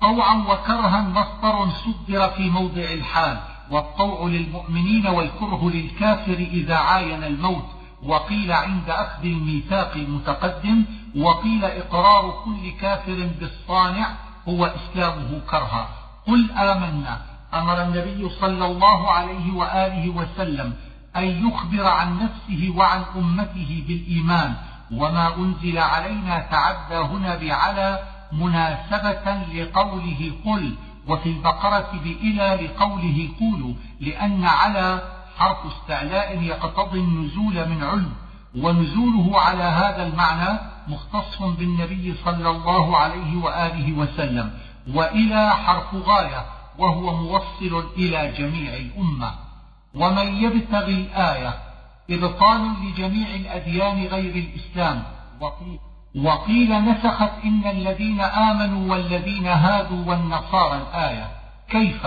طوعا وكرها مصدر صدر في موضع الحال. والطوع للمؤمنين والكره للكافر إذا عاين الموت. وقيل عند أخذ الميثاق المتقدم وقيل إقرار كل كافر بالصانع هو إسلامه كرها. قل آمنا. أمر النبي صلى الله عليه وآله وسلم أن يخبر عن نفسه وعن أمته بالإيمان. وما أنزل علينا تعدى هنا بعلى مناسبة لقوله قل وفي البقرة بإلى لقوله قولوا لأن على حرف استعلاء يقتضي النزول من علم ونزوله على هذا المعنى مختص بالنبي صلى الله عليه وآله وسلم وإلى حرف غاية وهو موصل إلى جميع الأمة. ومن يبتغي الآية إبطال لجميع الأديان غير الإسلام. وقيل, وقيل نسخت إن الذين آمنوا والذين هادوا والنصارى الآية. كيف؟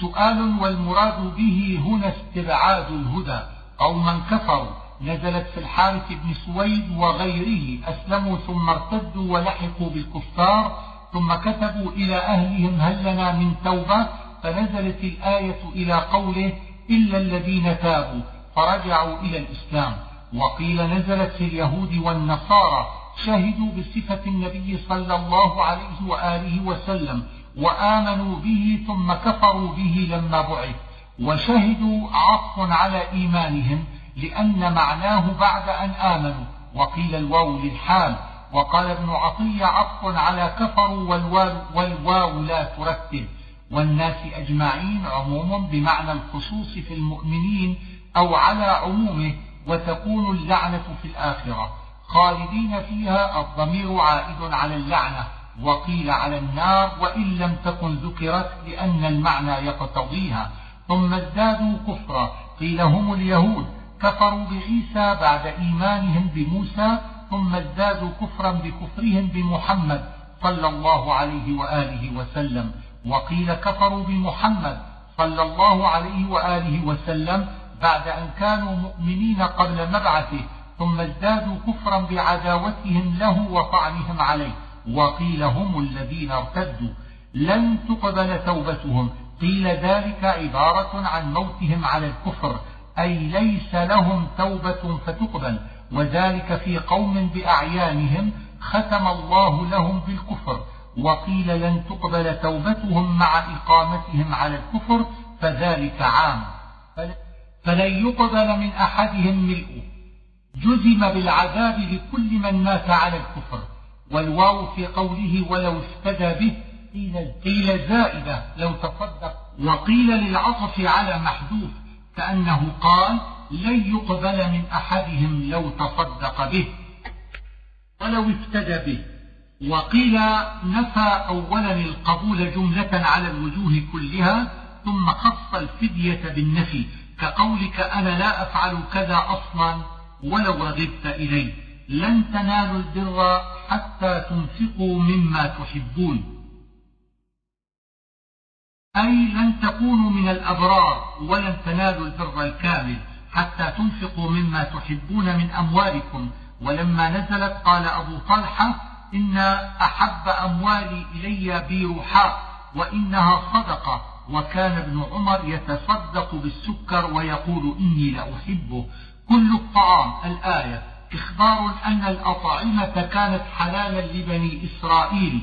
سؤال والمراد به هنا استبعاد الهدى. أو من كفروا. نزلت في الحارث بن سويد وغيره. أسلموا ثم ارتدوا ولحقوا بالكفار. ثم كتبوا إلى أهلهم هل لنا من توبة؟ فنزلت الآية إلى قوله إلا الذين تابوا. فرجعوا إلى الإسلام. وقيل نزلت في اليهود والنصارى شهدوا بصفة النبي صلى الله عليه وآله وسلم وآمنوا به ثم كفروا به لما بعث. وشهدوا عطف على إيمانهم لأن معناه بعد أن آمنوا. وقيل الواو للحال. وقال ابن عطية عطف على كفروا والواو, والواو لا ترتب. والناس أجمعين عموم بمعنى الخصوص في المؤمنين أو على عمومه وتكون اللعنة في الآخرة. خالدين فيها الضمير عائد على اللعنة وقيل على النار وإن لم تكن ذكرت لأن المعنى يقتضيها. ثم ازدادوا كفرا قيل هم اليهود كفروا بعيسى بعد إيمانهم بموسى ثم ازدادوا كفرا بكفرهم بمحمد صلى الله عليه وآله وسلم. وقيل كفروا بمحمد صلى الله عليه وآله وسلم بعد أن كانوا مؤمنين قبل مبعثه ثم ازدادوا كفرا بعداوتهم له وطعنهم عليه. وقيل هم الذين ارتدوا. لن تقبل توبتهم. قيل ذلك عبارة عن موتهم على الكفر. أي ليس لهم توبة فتقبل. وذلك في قوم بأعيانهم ختم الله لهم بالكفر. وقيل لن تقبل توبتهم مع إقامتهم على الكفر فذلك عام. فلن يقبل من أحدهم ملء جزم بالعذاب لكل من مات على الكفر. والواو في قوله ولو افتدى به قيل زائدة لو تصدق. وقيل للعطف على محذوف كأنه قال لن يقبل من أحدهم لو تصدق به. ولو افتدى به. وقيل نفى أولا القبول جملة على الوجوه كلها ثم خص الفدية بالنفي. كقولك أنا لا أفعل كذا أصلا ولو رغبت إليه لن تنالوا البر حتى تنفقوا مما تحبون. أي لن تكونوا من الأبرار ولن تنالوا البر الكامل حتى تنفقوا مما تحبون من أموالكم. ولما نزلت قال أبو طلحة إن أحب أموالي إلي بيروحاء وإنها صدقة. وكان ابن عمر يتصدق بالسكر ويقول إني لأحبه كل الطعام الآية إخبار أن الأطعمة كانت حلالا لبني إسرائيل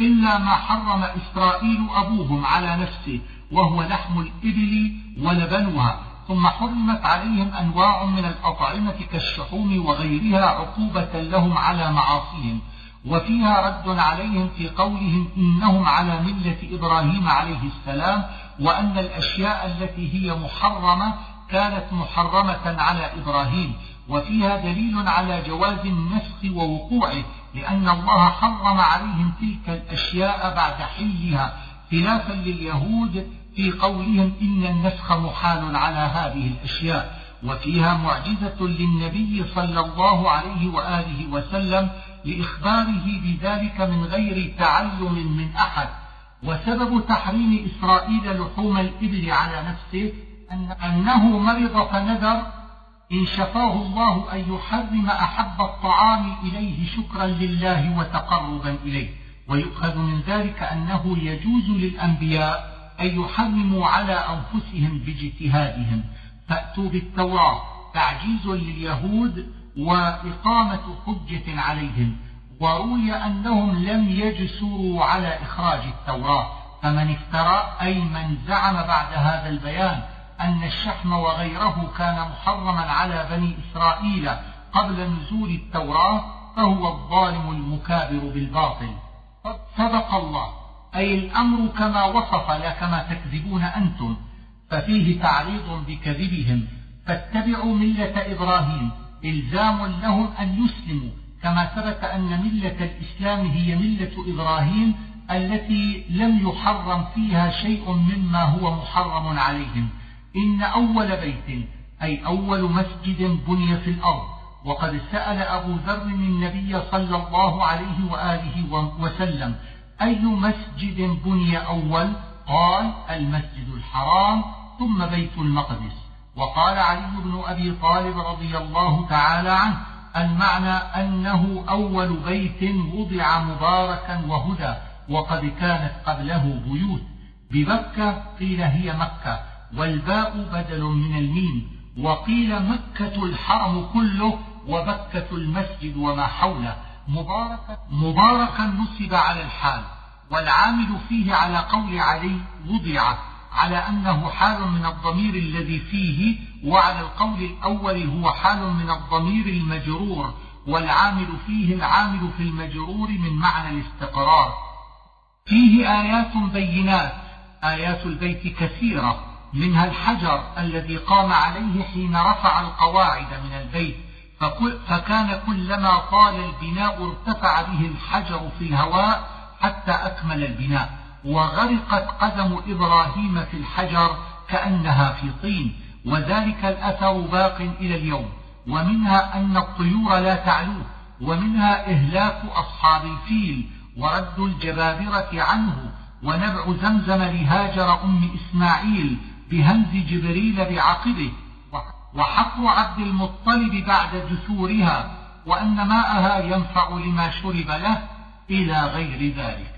إلا ما حرم إسرائيل أبوهم على نفسه وهو لحم الإبل ولبنها. ثم حرمت عليهم أنواع من الأطعمة كالشحوم وغيرها عقوبة لهم على معاصيهم. وفيها رد عليهم في قولهم إنهم على ملة إبراهيم عليه السلام وأن الأشياء التي هي محرمة كانت محرمة على إبراهيم وفيها دليل على جواز النسخ ووقوعه لأن الله حرم عليهم تلك الأشياء بعد حلها خلافا لليهود في قولهم إن النسخ محال على هذه الأشياء. وفيها معجزة للنبي صلى الله عليه وآله وسلم لإخباره بذلك من غير تعلم من أحد وسبب تحريم إسرائيل لحوم الإبل على نفسه أن أنه مرض فنذر إن شفاه الله أن يحرم أحب الطعام إليه شكرا لله وتقربا إليه. ويؤخذ من ذلك أنه يجوز للأنبياء أن يحرموا على أنفسهم باجتهادهم. فأتوا بالتوراة تعجيز لليهود وإقامة حجة عليهم وروي أنهم لم يجسروا على إخراج التوراة فمن افترى أي من زعم بعد هذا البيان أن الشحم وغيره كان محرما على بني إسرائيل قبل نزول التوراة فهو الظالم المكابر بالباطل. صدق الله. أي الأمر كما وصف لا كما تكذبون أنتم ففيه تعريض بكذبهم. فاتبعوا ملة إبراهيم. إلزام لهم أن يسلموا كما ثبت أن ملة الإسلام هي ملة إبراهيم التي لم يحرم فيها شيء مما هو محرم عليهم. إن أول بيت أي أول مسجد بني في الأرض وقد سأل أبو ذر النبي صلى الله عليه وآله وسلم أي مسجد بني أول؟ قال المسجد الحرام ثم بيت المقدس. وقال علي بن أبي طالب رضي الله تعالى عنه المعنى أنه أول بيت وضع مباركا وهدى وقد كانت قبله بيوت. ببكة قيل هي مكة والباء بدل من الميم. وقيل مكة الحرم كله وبكة المسجد وما حوله. مباركا, مباركا نصب على الحال والعامل فيه على قول علي وضع على أنه حال من الضمير الذي فيه وعلى القول الأول هو حال من الضمير المجرور والعامل فيه العامل في المجرور من معنى الاستقرار. فيه آيات بينات آيات البيت كثيرة منها الحجر الذي قام عليه حين رفع القواعد من البيت فكان كلما طال البناء ارتفع به الحجر في الهواء حتى أكمل البناء. وغرقت قدم إبراهيم في الحجر كأنها في طين وذلك الأثر باق إلى اليوم. ومنها أن الطيور لا تعلوه ومنها إهلاك أصحاب الفيل ورد الجبابرة عنه ونبع زمزم لهاجر أم إسماعيل بهمز جبريل بعقبه وحق عبد المطلب بعد جسورها وأن ماءها ينفع لما شرب له إلى غير ذلك.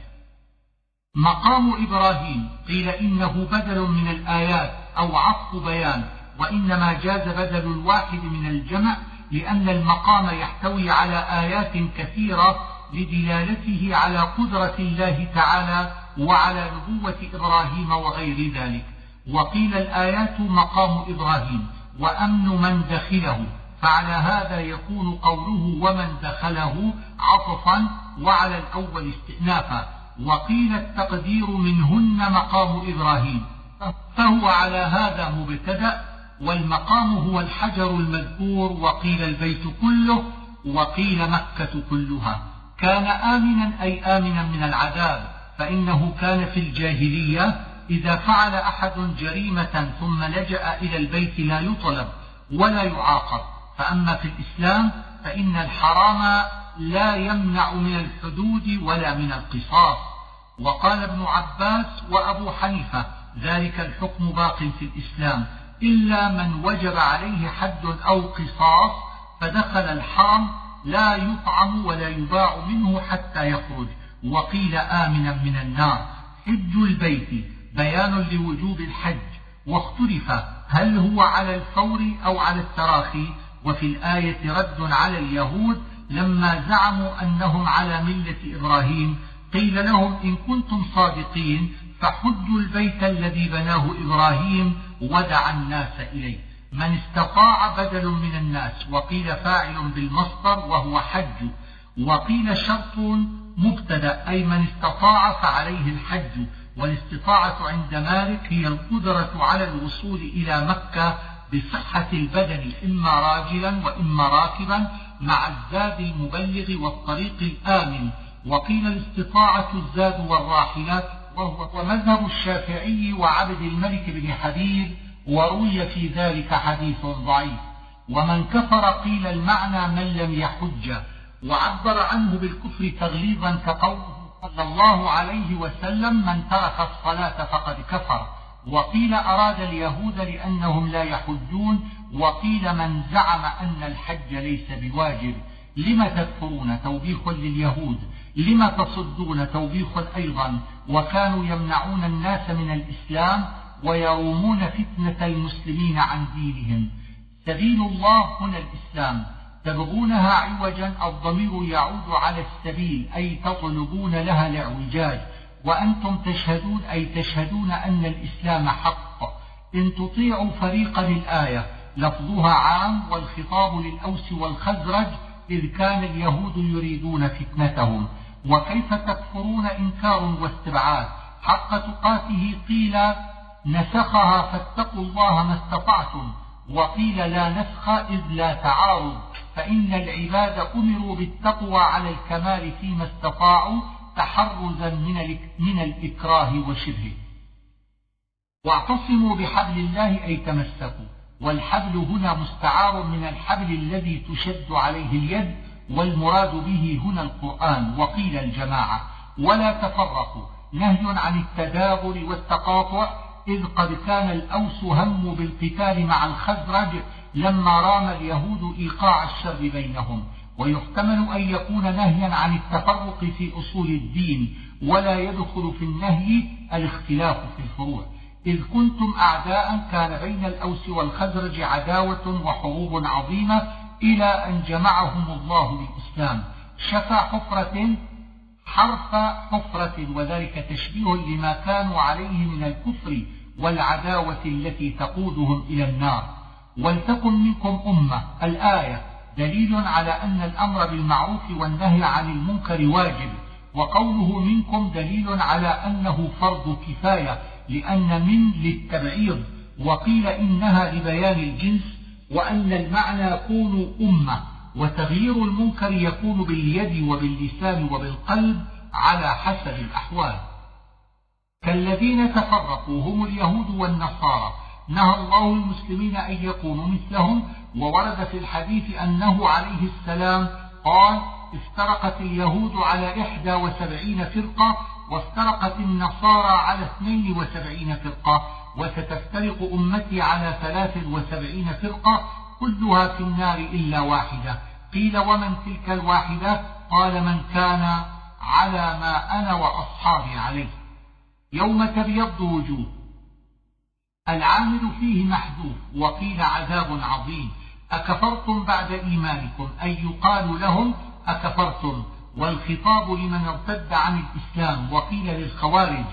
مقام إبراهيم. قيل إنه بدل من الآيات أو عطف بيان وإنما جاز بدل الواحد من الجمع لأن المقام يحتوي على آيات كثيرة لدلالته على قدرة الله تعالى وعلى نبوة إبراهيم وغير ذلك. وقيل الآيات مقام إبراهيم وأمن من دخله فعلى هذا يكون قوله ومن دخله عطفا وعلى الأول استئنافا. وقيل التقدير منهن مقام إبراهيم. فهو على هذا مبتدأ والمقام هو الحجر المذكور وقيل البيت كله وقيل مكة كلها. كان آمنا أي آمنا من العذاب فإنه كان في الجاهلية. إذا فعل أحد جريمة ثم لجأ إلى البيت لا يطلب ولا يعاقب. فأما في الإسلام فإن الحرام لا يمنع من الحدود ولا من القصاص. وقال ابن عباس وأبو حنيفة ذلك الحكم باق في الإسلام. إلا من وجب عليه حد أو قصاص فدخل الحرم لا يطعم ولا يباع منه حتى يخرج. وقيل آمنا من النار. حج البيت بيان لوجوب الحج. واختلف هل هو على الفور أو على التراخي. وفي الآية رد على اليهود لما زعموا أنهم على ملة إبراهيم قيل لهم إن كنتم صادقين فحجوا البيت الذي بناه إبراهيم ودعا الناس إليه. من استطاع بدل من الناس وقيل فاعل بالمصدر وهو حج. وقيل شرط مبتدأ أي من استطاع فعليه الحج. والاستطاعة عند مالك هي القدرة على الوصول إلى مكة بصحة البدن إما راجلا وإما راكبا مع الزاد المبلغ والطريق الآمن وقيل الاستطاعة الزاد والراحلات وهو مذهب الشافعي وعبد الملك بن حبيب وروي في ذلك حديث ضعيف. ومن كفر قيل المعنى من لم يحج وعبر عنه بالكفر تغليظا كقوله صلى الله عليه وسلم من ترك الصلاة فقد كفر وقيل أراد اليهود لأنهم لا يحجون وقيل من زعم أن الحج ليس بواجب لم تكفرون توبيخ لليهود؟ لم تصدون توبيخ أيضا؟ وكانوا يمنعون الناس من الإسلام ويرومون فتنة المسلمين عن دينهم. سبيل الله هنا الإسلام. تبغونها عوجا؟ الضمير يعود على السبيل أي تطلبون لها الاعوجاج. وأنتم تشهدون أي تشهدون أن الإسلام حق. إن تطيعوا فريقا الآية. لفظها عام والخطاب للأوس والخزرج إذ كان اليهود يريدون فتنتهم. وكيف تكفرون إنكار واستبعاد؟ حق تقاته قيل نسخها فاتقوا الله ما استطعتم. وقيل لا نسخ إذ لا تعارض. فإن العباد أمروا بالتقوى على الكمال فيما استطاعوا تحرزا من الإكراه وشبهه. واعتصموا بحبل الله أي تمسكوا. والحبل هنا مستعار من الحبل الذي تشد عليه اليد والمراد به هنا القرآن وقيل الجماعة. ولا تفرقوا نهي عن التدابر والتقاطع إذ قد كان الأوس هم بالقتال مع الخزرج لما رام اليهود إيقاع الشر بينهم. ويحتمل أن يكون نهيا عن التفرق في أصول الدين ولا يدخل في النهي الاختلاف في الفروع. إذ كنتم أعداء كان بين الأوس والخزرج عداوة وحروب عظيمة إلى أن جمعهم الله بالإسلام شفى حفرة حرف حفرة وذلك تشبيه لما كانوا عليه من الكفر والعداوة التي تقودهم إلى النار. ولتكن منكم أمة. الآية دليل على أن الأمر بالمعروف والنهي عن المنكر واجب وقوله منكم دليل على أنه فرض كفاية لأن من للتبعيض وقيل إنها لبيان الجنس وأن المعنى يكون أمة وتغيير المنكر يكون باليد وباللسان وبالقلب على حسب الأحوال. كالذين تفرقوا هم اليهود والنصارى. نهى الله المسلمين أن يكونوا مثلهم وورد في الحديث أنه عليه السلام قال افترقت اليهود على إحدى وسبعين فرقة وافترقت النصارى على اثنين وسبعين فرقة وستفترق أمتي على ثلاث وسبعين فرقة كلها في النار إلا واحدة. قيل ومن تلك الواحدة؟ قال من كان على ما أنا وأصحابي عليه. يوم تبيض وجوه. العامل فيه محذوف وقيل عذاب عظيم. أكفرتم بعد إيمانكم؟ أي يقال لهم أكفرتم. والخطاب لمن ارتد عن الإسلام وقيل للخوارج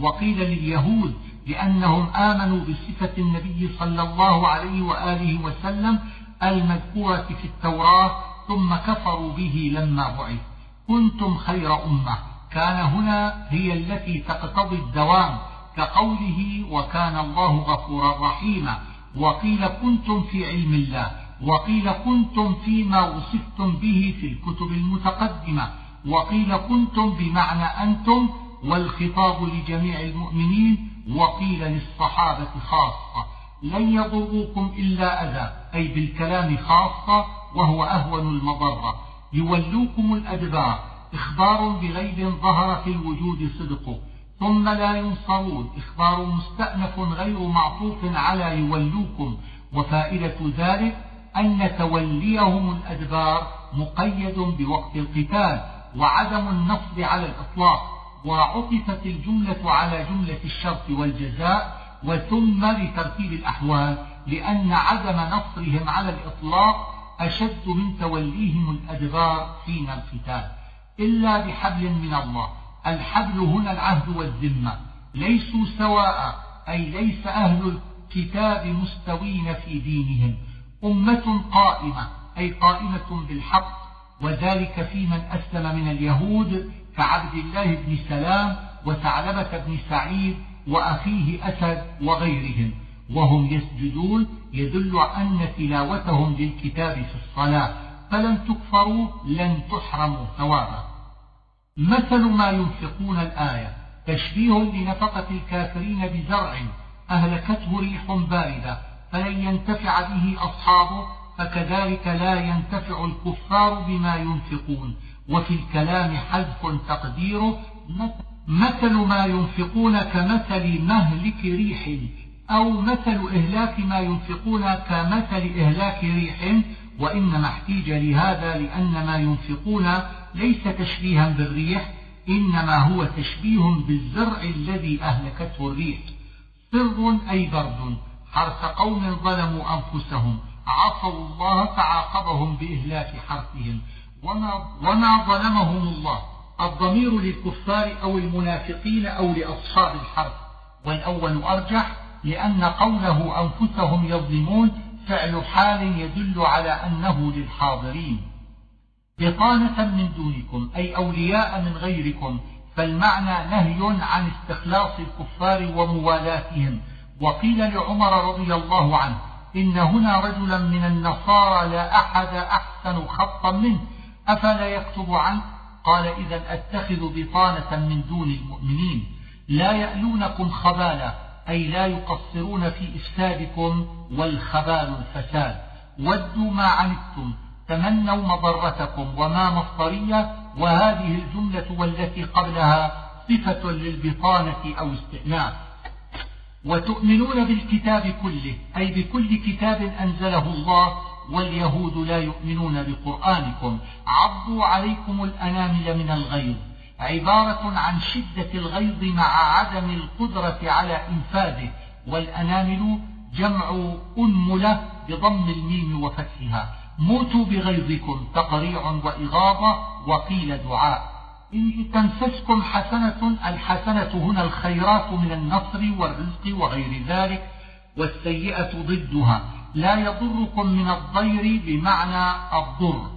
وقيل لليهود لأنهم آمنوا بصفة النبي صلى الله عليه وآله وسلم المذكورة في التوراة ثم كفروا به لما بعث. كنتم خير أمة. كان هنا هي التي تقتضي الدوام كقوله وكان الله غفورا رحيما. وقيل كنتم في علم الله. وقيل كنتم فيما وصفتم به في الكتب المتقدمة. وقيل كنتم بمعنى أنتم والخطاب لجميع المؤمنين. وقيل للصحابة خاصة لن يضروكم إلا أذى أي بالكلام خاصة وهو أهون المضرة. يولوكم الأدبار إخبار بغيب ظهر في الوجود صدقه ثم لا ينصرون إخبار مستأنف غير معطوف على يولوكم وفائدة ذلك أن توليهم الأدبار مقيد بوقت القتال وعدم النصب على الإطلاق وعطفت الجملة على جملة الشرط والجزاء وثم لترتيب الأحوال لأن عدم نصرهم على الإطلاق أشد من توليهم الأدبار حين القتال. إلا بحبل من الله. الحبل هنا العهد والذمة. ليسوا سواء أي ليس أهل الكتاب مستوين في دينهم. أمة قائمة أي قائمة بالحق وذلك في من أسلم من اليهود كعبد الله بن سلام وثعلبة بن سعيد وأخيه أسد وغيرهم. وهم يسجدون يدل أن تلاوتهم للكتاب في الصلاة. فلن تكفروا لن تحرموا ثوابا مثل ما ينفقون الآية تشبيه لنفقة الكافرين بزرع أهلكته ريح باردة. فلن ينتفع به أصحابه فكذلك لا ينتفع الكفار بما ينفقون. وفي الكلام حذف تقديره مثل ما ينفقون كمثل مهلك ريح أو مثل إهلاك ما ينفقون كمثل إهلاك ريح. وإنما احتيج لهذا لأن ما ينفقون ليس تشبيها بالريح إنما هو تشبيه بالزرع الذي أهلكته الريح. سر أي برد؟ حرث قوم ظلموا أنفسهم عصوا الله فعاقبهم بإهلاك حرثهم. وما, وما ظلمهم الله الضمير للكفار أو المنافقين أو لأصحاب الحرث. والأول أرجح لأن قوله أنفسهم يظلمون فعل حال يدل على أنه للحاضرين. بطانة من دونكم أي أولياء من غيركم فالمعنى نهي عن استخلاص الكفار وموالاتهم. وقيل لعمر رضي الله عنه إن هنا رجلا من النصارى لا أحد أحسن خطا منه أفلا يكتب عنه؟ قال إذا أتخذ بطانة من دون المؤمنين. لا يألونكم خبالا أي لا يقصرون في إفسادكم والخبال الفساد. ودوا ما عنتم تمنوا مضرتكم وما مصدرية وهذه الجملة والتي قبلها صفة للبطانة أو استئناف. وتؤمنون بالكتاب كله أي بكل كتاب أنزله الله واليهود لا يؤمنون بقرآنكم. عضوا عليكم الأنامل من الغيظ. عبارة عن شدة الغيظ مع عدم القدرة على إنفاذه. والأنامل جمع أنملة بضم الميم وفتحها. موتوا بغيظكم تقريع وإغاظة وقيل دعاء. إن تمسسكم حسنة الحسنة هنا الخيرات من النصر والرزق وغير ذلك والسيئة ضدها. لا يضركم من الضير بمعنى الضر.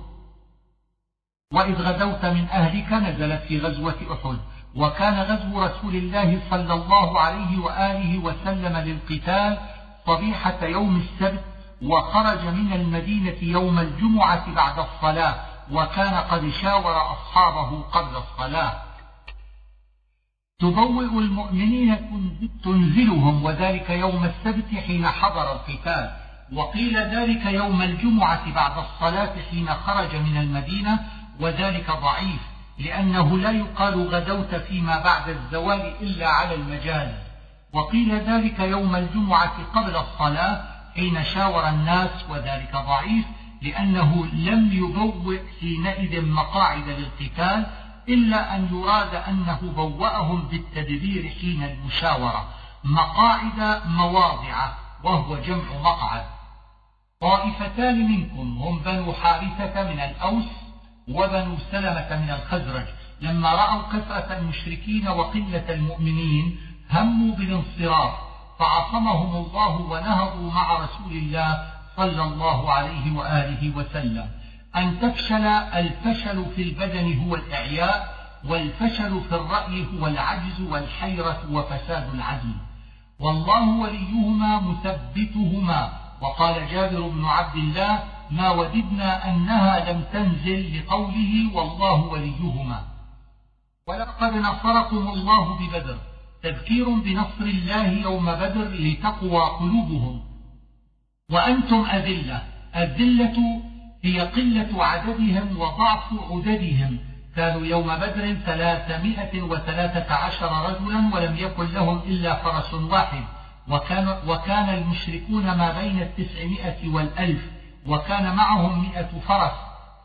وإذ غدوت من أهلك نزلت في غزوة أحد. وكان غزو رسول الله صلى الله عليه وآله وسلم للقتال صبيحة يوم السبت وخرج من المدينة يوم الجمعة بعد الصلاة. وكان قد شاور أصحابه قبل الصلاة. تبوئ المؤمنين تنزلهم وذلك يوم السبت حين حضر القتال. وقيل ذلك يوم الجمعة بعد الصلاة حين خرج من المدينة وذلك ضعيف لأنه لا يقال غدوت فيما بعد الزوال إلا على المجاز وقيل ذلك يوم الجمعة قبل الصلاة حين شاور الناس وذلك ضعيف لأنه لم يبوئ حينئذ مقاعد للقتال إلا أن يراد أنه بوأهم بالتدبير حين المشاورة. مقاعد مواضع وهو جمع مقعد. طائفتان منكم هم بنو حارثة من الأوس وبنو سلمة من الخزرج. لما رأوا كثرة المشركين وقلة المؤمنين هموا بالانصراف فعصمهم الله ونهضوا مع رسول الله صلى الله عليه وآله وسلم. أن تفشل الفشل في البدن هو الإعياء والفشل في الرأي هو العجز والحيرة وفساد العزم والله وليهما مثبتهما. وقال جابر بن عبد الله ما وددنا أنها لم تنزل لقوله والله وليهما. ولقد نصركم الله ببدر. تذكير بنصر الله يوم بدر لتقوى قلوبهم. وأنتم أذلة. الذلة هي قلة عددهم وضعف عددهم. كانوا يوم بدر ثلاثمائة وثلاثة عشر رجلا ولم يكن لهم إلا فرس واحد. وكان, وكان المشركون ما بين التسعمائة والألف وكان معهم مئة فرس.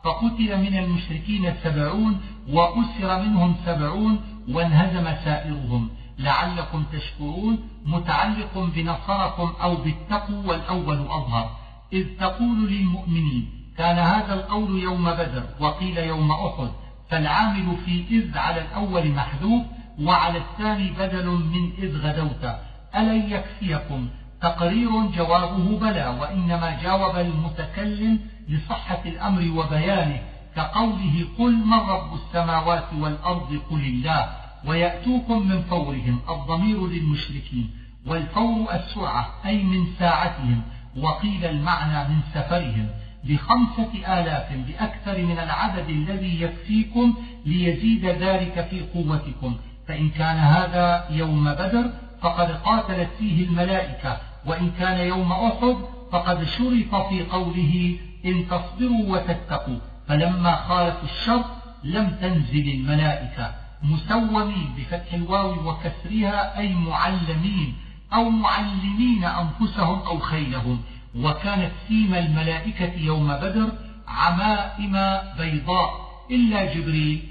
فقتل من المشركين سبعون وأسر منهم سبعون وانهزم سائرهم. لعلكم تشكرون متعلق بنصركم أو بالتقوى والأول أظهر. إذ تقول للمؤمنين كان هذا القول يوم بدر وقيل يوم أحد فالعامل في إذ على الأول محذوف وعلى الثاني بدل من إذ غدوت. ألن يكفيكم؟ تقرير جوابه بلى وإنما جاوب المتكلم لصحة الأمر وبيانه كقوله قل من رب السماوات والأرض قل الله. ويأتوكم من فورهم الضمير للمشركين والفور السرعة أي من ساعتهم وقيل المعنى من سفرهم. بخمسة آلاف بأكثر من العدد الذي يكفيكم ليزيد ذلك في قوتكم. فإن كان هذا يوم بدر فقد قاتلت فيه الملائكة. وإن كان يوم أحد فقد شرف في قوله إن تصبروا وتتقوا. فلما خالفوا الشر لم تنزل الملائكة. مسومين بفتح الواو وكسرها أي معلمين أو معلمين أنفسهم أو خيلهم. وكانت سيم الملائكة يوم بدر عمائم بيضاء إلا جبريل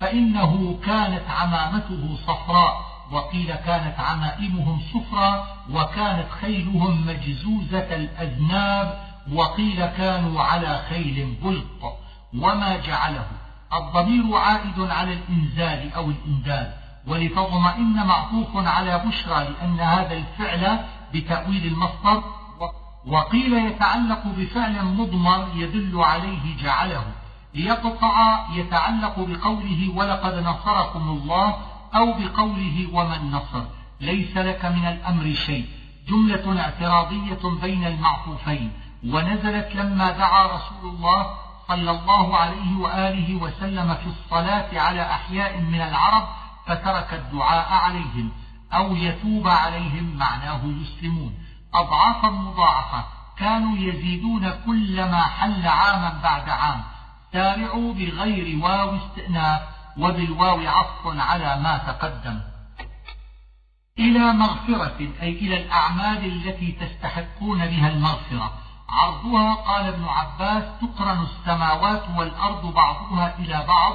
فإنه كانت عمامته صفراء وقيل كانت عمائمهم صفرا وكانت خيلهم مجزوزة الأذناب وقيل كانوا على خيل بلق وما جعله. الضمير عائد على الإنزال أو الإنزال ولتطمئن معطوف على بشرى لأن هذا الفعل بتأويل المصدر وقيل يتعلق بفعل مضمر يدل عليه جعله ليقطع يتعلق بقوله ولقد نصركم الله أو بقوله ومن نصر ليس لك من الأمر شيء جملة اعتراضية بين المعطوفين ونزلت لما دعا رسول الله صلى الله عليه وآله وسلم في الصلاة على أحياء من العرب فترك الدعاء عليهم أو يتوب عليهم معناه يسلمون أضعافا مضاعفة. كانوا يزيدون كلما حل عاما بعد عام. سارعوا بغير واو استئناف وبالواو عطف على ما تقدم. إلى مغفرة أي إلى الأعمال التي تستحقون بها المغفرة. عرضها قال ابن عباس تقرن السماوات والأرض بعضها إلى بعض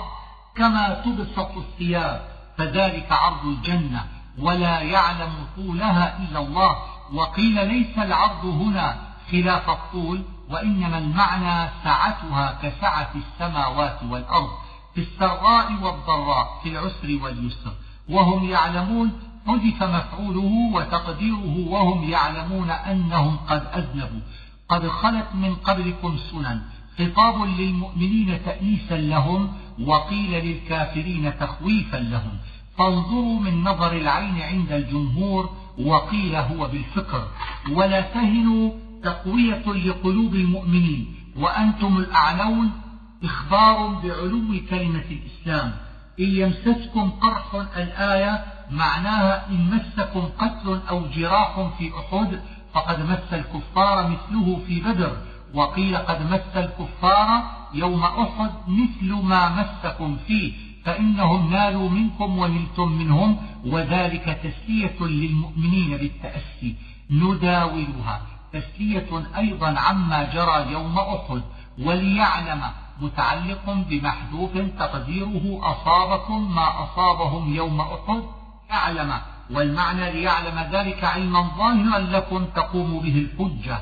كما تبسط الثياب فذلك عرض الجنة ولا يعلم طولها إلا الله وقيل ليس العرض هنا خلاف الطول وإنما المعنى سعتها كسعة السماوات والأرض في السراء والضراء في العسر واليسر وهم يعلمون حذف مفعوله وتقديره وهم يعلمون أنهم قد أذنبوا. قد خلت من قبلكم سنن. خطاب للمؤمنين تأنيسا لهم وقيل للكافرين تخويفا لهم. فانظروا من نظر العين عند الجمهور وقيل هو بالفكر ولا تهنوا تقوية لقلوب المؤمنين. وأنتم الأعلون إخبار بعلو كلمة الإسلام. إن يمسسكم قرح الآية معناها إن مسكم قتل أو جراح في أحد فقد مس الكفار مثله في بدر وقيل قد مس الكفار يوم أحد مثل ما مسكم فيه فإنهم نالوا منكم ونلتم منهم وذلك تسلية للمؤمنين بالتأسي. نداولها. تسلية أيضا عما جرى يوم أحد وليعلم متعلق بمحذوف تقديره أصابكم ما أصابهم يوم أحد يعلم والمعنى ليعلم ذلك علما ظاهرا لكم تقوم به الحجة.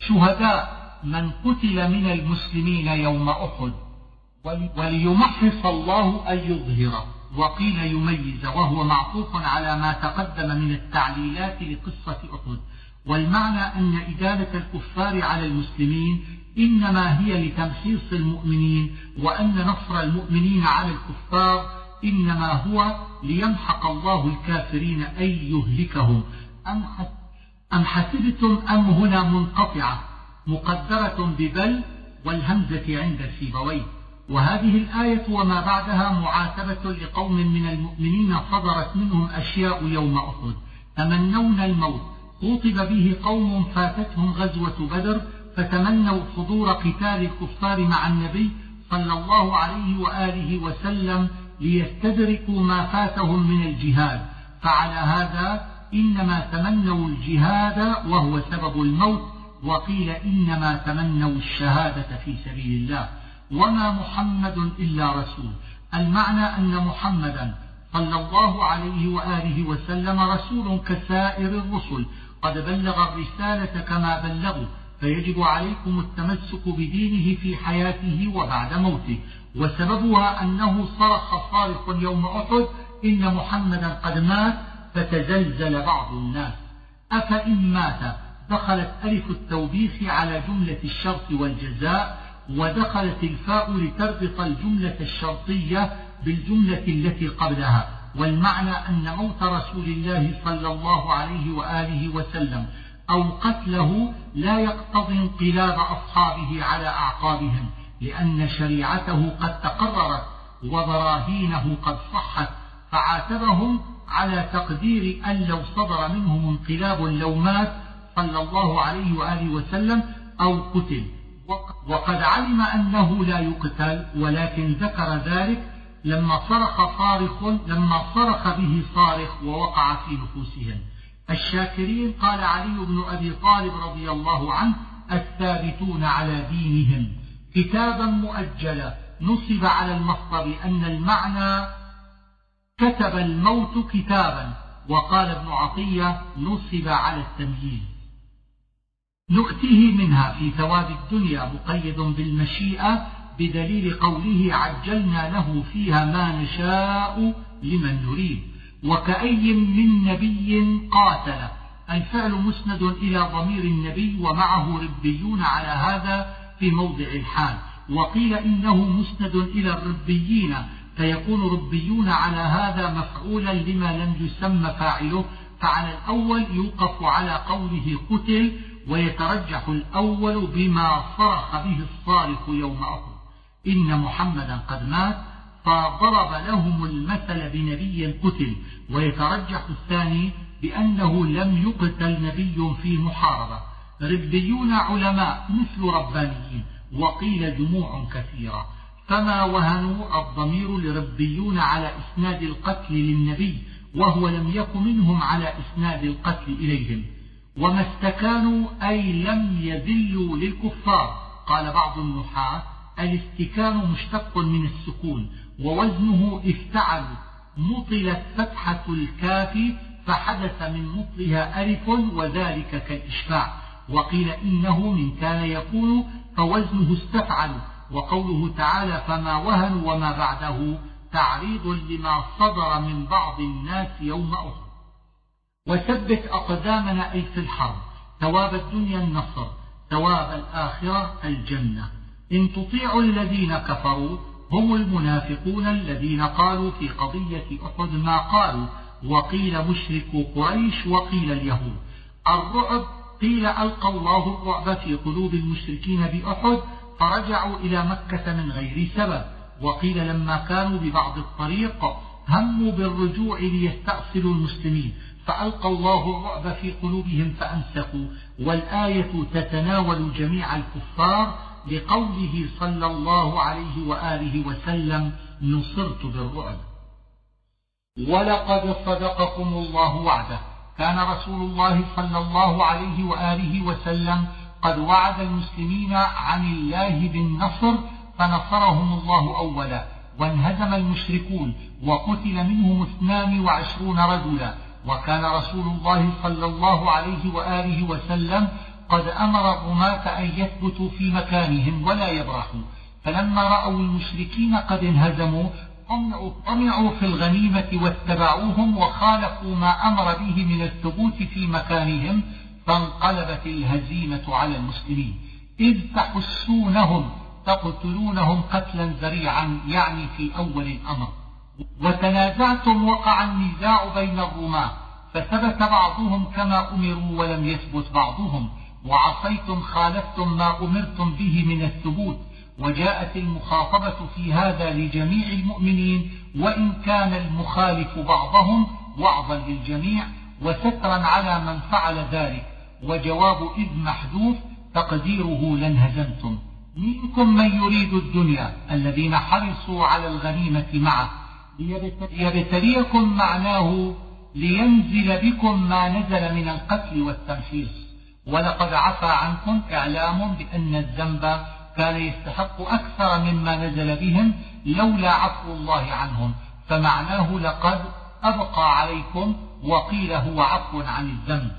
شهداء من قتل من المسلمين يوم أحد وليمحص الله أن يظهر وقيل يميز وهو معطوف على ما تقدم من التعليلات لقصة أحد. والمعنى أن إدالة الكفار على المسلمين إنما هي لتمحيص المؤمنين وأن نصر المؤمنين على الكفار إنما هو ليمحق الله الكافرين أي يهلكهم. أم حسبتم أم هنا منقطعة مقدرة ببل والهمزة عند سيبويه وهذه الآية وما بعدها معاتبة لقوم من المؤمنين صدرت منهم أشياء يوم أحد. تمنون الموت. خوطب به قوم فاتتهم غزوة بدر فتمنوا حضور قتال الكفار مع النبي صلى الله عليه وآله وسلم ليستدركوا ما فاتهم من الجهاد. فعلى هذا إنما تمنوا الجهاد وهو سبب الموت وقيل إنما تمنوا الشهادة في سبيل الله. وما محمد إلا رسول. المعنى أن محمدا صلى الله عليه وآله وسلم رسول كسائر الرسل. قد بلغ الرسالة كما بلغوا فيجب عليكم التمسك بدينه في حياته وبعد موته. وسببها أنه صرخ صارخ يوم أحد إن محمدا قد مات فتزلزل بعض الناس. أفإن مات دخلت ألف التوبيخ على جملة الشرط والجزاء ودخلت الفاء لتربط الجملة الشرطية بالجملة التي قبلها. والمعنى أن موت رسول الله صلى الله عليه وآله وسلم أو قتله لا يقتضي انقلاب أصحابه على أعقابهم. لأن شريعته قد تقررت وبراهينه قد صحت فعاتبهم على تقدير أن لو صدر منهم انقلاب لو مات صلى الله عليه وآله وسلم أو قتل. وقد علم أنه لا يقتل ولكن ذكر ذلك لما صرخ صارخ لما صرخ به صارخ ووقع في نفوسهم. الشاكرين قال علي بن أبي طالب رضي الله عنه الثابتون على دينهم. كتابا مؤجلا. نصب على المصدر أن المعنى كتب الموت كتابا. وقال ابن عطية نصب على التمييز نؤتيه منها في ثواب الدنيا مقيد بالمشيئة بدليل قوله عجلنا له فيها ما نشاء لمن نريد. وكأي من نبي قاتل الفعل مسند إلى ضمير النبي ومعه ربيون على هذا في موضع الحال وقيل إنه مسند إلى الربيين فيكون ربيون على هذا مفعولا لما لم يسمى فاعله. فعلى الأول يوقف على قوله قتل ويترجح الأول بما صرخ به الصارخ يوم أحد. إن محمدا قد مات فضرب لهم المثل بنبي قتل. ويترجح الثاني بأنه لم يقتل نبي في محاربة. ربيون علماء مثل ربانيين وقيل جموع كثيرة. فما وهنوا الضمير لربيون على إسناد القتل للنبي وهو لم يكن منهم على إسناد القتل إليهم. وما استكانوا أي لم يذلوا للكفار قال بعض النحاة الاستكان مشتق من السكون ووزنه افتعل مطلت فتحة الكاف فحدث من مطلها ألف وذلك كالإشفاع. وقيل إنه من كان يقول فوزنه استفعل وقوله تعالى فما وهن وما بعده تعريض لما صدر من بعض الناس يوم أحد. وثبت أقدامنا أي في الحرب ثواب الدنيا النصر ثواب الآخرة الجنة. إن تطيعوا الذين كفروا هم المنافقون الذين قالوا في قضية أحد ما قالوا وقيل مشركو قريش وقيل اليهود. الرعب قيل ألقى الله الرعب في قلوب المشركين بأحد فرجعوا إلى مكة من غير سبب. وقيل لما كانوا ببعض الطريق هموا بالرجوع ليستأصلوا المسلمين. فألقى الله الرعب في قلوبهم فأمسكوا والآية تتناول جميع الكفار لقوله صلى الله عليه وآله وسلم نصرت بالرعب. ولقد صدقكم الله وعده. كان رسول الله صلى الله عليه وآله وسلم قد وعد المسلمين عن الله بالنصر فنصرهم الله أولا وانهزم المشركون وقتل منهم اثنان وعشرون رجلا. وكان رسول الله صلى الله عليه وآله وسلم قد أمر الرماة أن يثبتوا في مكانهم ولا يبرحوا. فلما رأوا المشركين قد انهزموا طمعوا في الغنيمة واتبعوهم وخالفوا ما أمر به من الثبوت في مكانهم فانقلبت الهزيمة على المسلمين. إذ تحسونهم تقتلونهم قتلا ذريعا يعني في أول الأمر. وتنازعتم وقع النزاع بين الرماة فثبت بعضهم كما أمروا ولم يثبت بعضهم. وعصيتم خالفتم ما أمرتم به من الثبوت. وجاءت المخاطبة في هذا لجميع المؤمنين وإن كان المخالف بعضهم وعظا للجميع وسترا على من فعل ذلك. وجواب إذ محذوف تقديره لانهزمتم منكم من يريد الدنيا الذين حرصوا على الغنيمة معه. ليبتليكم معناه لينزل بكم ما نزل من القتل والتمحيص. ولقد عفى عنكم إعلام بأن الذنب كان يستحق أكثر مما نزل بهم لولا عفو الله عنهم. فمعناه لقد أبقى عليكم وقيل هو عفو عن الذنب.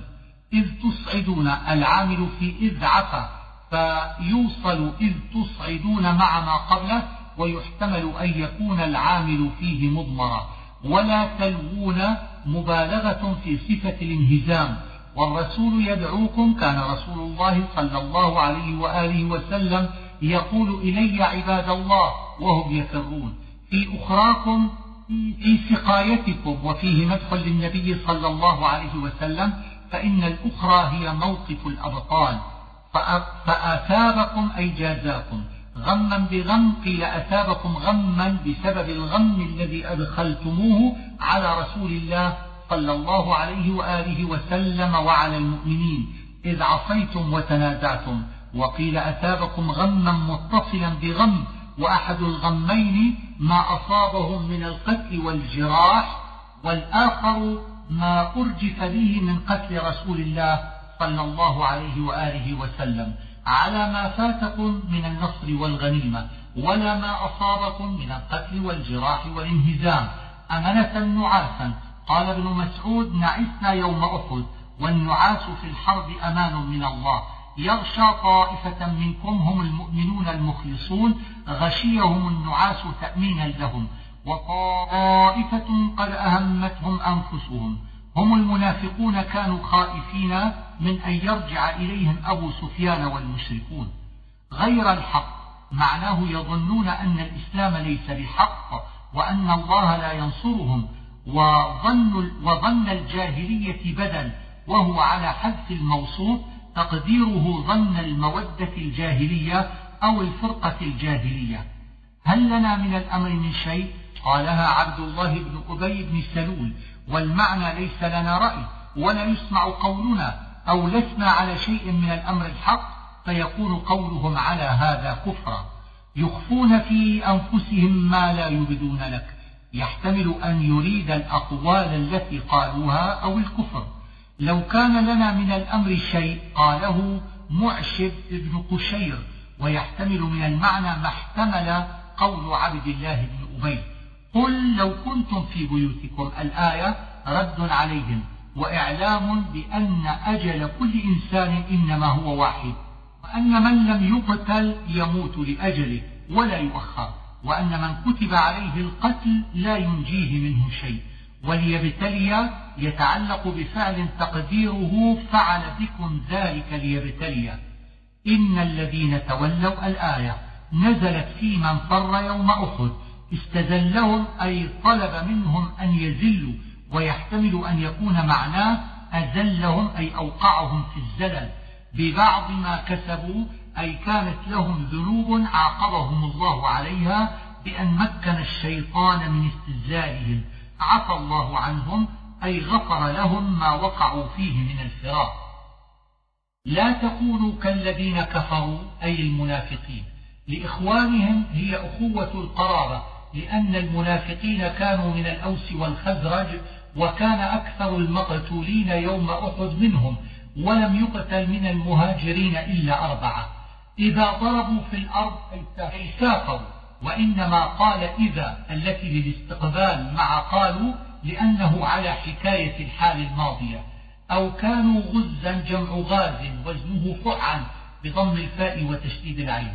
إذ تصعدون العامل في إذ عفى فيوصل إذ تصعدون مع ما قبله ويحتمل أن يكون العامل فيه مضمرا ولا تلوون مبالغة في صفة الانهزام. والرسول يدعوكم كان رسول الله صلى الله عليه وآله وسلم يقول إلي عباد الله وهم يفرون في أخراكم في سقايتكم وفيه مدح للنبي صلى الله عليه وسلم فإن الأخرى هي موقف الأبطال. فآثابكم أي جازاكم. غما بغم قيل أثابكم غما بسبب الغم الذي أدخلتموه على رسول الله صلى الله عليه وآله وسلم وعلى المؤمنين. إذ عصيتم وتنازعتم. وقيل أثابكم غما متصلا بغم وأحد الغمين ما أصابهم من القتل والجراح والآخر ما أرجف به من قتل رسول الله صلى الله عليه وآله وسلم. على ما فاتكم من النصر والغنيمة ولا ما أصابكم من القتل والجراح والانهزام. أمنة نعاسا. قال ابن مسعود نعسنا يوم أحد والنعاس في الحرب أمان من الله. يغشى طائفة منكم هم المؤمنون المخلصون غشيهم النعاس تأمينا لهم وطائفة قد أهمتهم أنفسهم. هم المنافقون كانوا خائفين من أن يرجع إليهم أبو سفيان والمشركون. غير الحق معناه يظنون أن الإسلام ليس بحق وأن الله لا ينصرهم وظن, وظن الجاهلية بدل وهو على حذف الموصوف تقديره ظن المودة الجاهلية أو الفرقة الجاهلية. هل لنا من الأمر من شيء؟ قالها عبد الله بن أبي بن سلول والمعنى ليس لنا رأي ولا يسمع قولنا أو لسنا على شيء من الأمر الحق فيكون قولهم على هذا كفرا. يخفون في أنفسهم ما لا يبدون لك. يحتمل أن يريد الأقوال التي قالوها أو الكفر. لو كان لنا من الأمر شيء قاله معشب بن قشير ويحتمل من المعنى ما احتمل قول عبد الله بن أبي. قل لو كنتم في بيوتكم الآية رد عليهم وإعلام بأن أجل كل إنسان إنما هو واحد وأن من لم يقتل يموت لأجله ولا يؤخر وأن من كتب عليه القتل لا ينجيه منه شيء. وليبتلي يتعلق بفعل تقديره فعل بكم ذلك ليبتلي. إن الذين تولوا الآية نزلت في من فر يوم أحد. استزلهم أي طلب منهم أن يزلوا ويحتمل أن يكون معناه أزلهم أي أوقعهم في الزلل. ببعض ما كسبوا أي كانت لهم ذنوب عاقبهم الله عليها بأن مكن الشيطان من استزالهم عفى الله عنهم أي غفر لهم ما وقعوا فيه من الفراق. لا تكونوا كالذين كفروا أي المنافقين. لإخوانهم هي أخوة القرابة لأن المنافقين كانوا من الأوس والخزرج وكان أكثر المقتولين يوم أحد منهم ولم يقتل من المهاجرين إلا أربعة. إذا ضربوا في الأرض أي سافروا وإنما قال إذا التي للاستقبال مع قالوا لأنه على حكاية الحال الماضية. أو كانوا غزا جمع غاز وزنه فعا بضم الفاء وتشديد العين.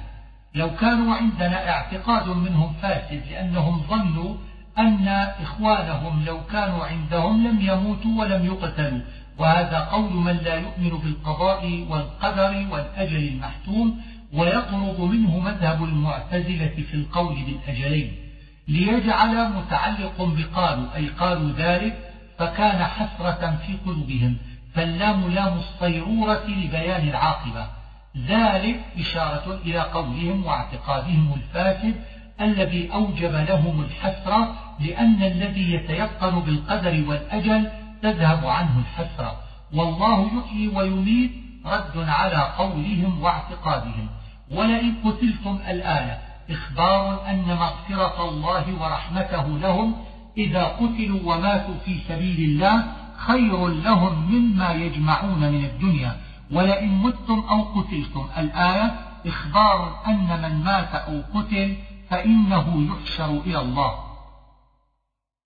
لو كانوا عندنا اعتقاد منهم فاسد لأنهم ظنوا أن إخوانهم لو كانوا عندهم لم يموتوا ولم يقتلوا. وهذا قول من لا يؤمن بالقضاء والقدر والأجل المحتوم. ويقرب منه مذهب المعتزلة في القول بالأجلين ليجعل متعلق بقالوا أي قالوا ذلك فكان حسرة في قلوبهم فاللام لام الصيرورة لبيان العاقبة. ذلك إشارة إلى قولهم واعتقادهم الفاسد الذي أوجب لهم الحسرة لأن الذي يتيقن بالقدر والأجل تذهب عنه الحسرة. والله يحيي ويميت رد على قولهم واعتقادهم. ولئن قتلتم الآية إخبار أن مغفرة الله ورحمته لهم إذا قتلوا وماتوا في سبيل الله خير لهم مما يجمعون من الدنيا. ولئن متم أو قتلتم الآية إخبار أن من مات أو قتل فإنه يحشر إلى الله.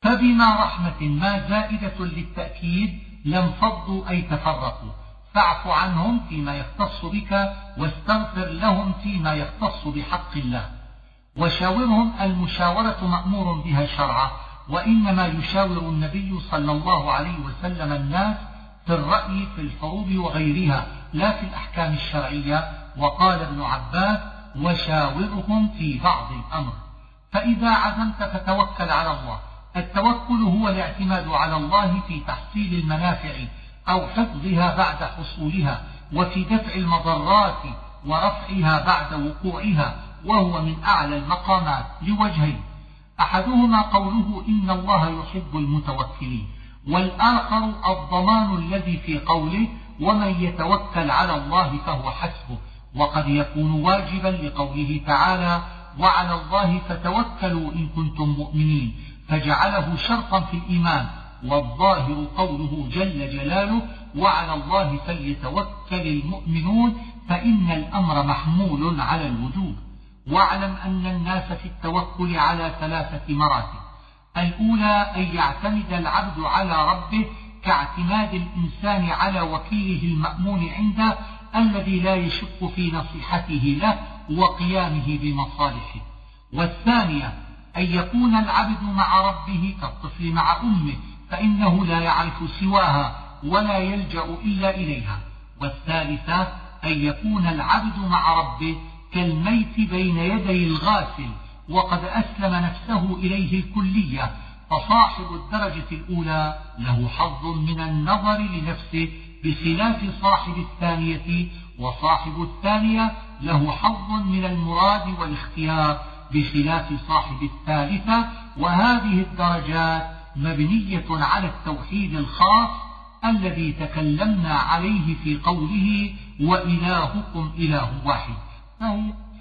فبما رحمة ما زائدة للتأكيد لم فضوا أي تفرقوا. فاعف عنهم فيما يختص بك واستغفر لهم فيما يختص بحق الله. وشاورهم المشاورة مأمور بها شرعا وإنما يشاور النبي صلى الله عليه وسلم الناس في الرأي في الحروب وغيرها لا في الأحكام الشرعية. وقال ابن عباس وشاورهم في بعض الأمر. فإذا عزمت فتوكل على الله. التوكل هو الاعتماد على الله في تحصيل المنافع. أو حفظها بعد حصولها وفي دفع المضرات ورفعها بعد وقوعها وهو من أعلى المقامات لوجهين. أحدهما قوله إن الله يحب المتوكلين والآخر الضمان الذي في قوله ومن يتوكل على الله فهو حسبه. وقد يكون واجبا لقوله تعالى وعلى الله فتوكلوا إن كنتم مؤمنين فجعله شرطا في الإيمان والظاهر قوله جل جلاله وعلى الله فليتوكل المؤمنون فإن الأمر محمول على الوجوب. واعلم أن الناس في التوكل على ثلاثة مراتب الأولى أن يعتمد العبد على ربه كاعتماد الإنسان على وكيله المأمون عنده الذي لا يشك في نصيحته له وقيامه بمصالحه. والثانية أن يكون العبد مع ربه كالطفل مع أمه فإنه لا يعرف سواها ولا يلجأ إلا إليها. والثالثة أن يكون العبد مع ربه كالميت بين يدي الغاسل وقد أسلم نفسه إليه الكلية. فصاحب الدرجة الأولى له حظ من النظر لنفسه بخلاف صاحب الثانية وصاحب الثانية له حظ من المراد والاختيار بخلاف صاحب الثالثة. وهذه الدرجات مبنية على التوحيد الخاص الذي تكلمنا عليه في قوله وإلهكم إله واحد.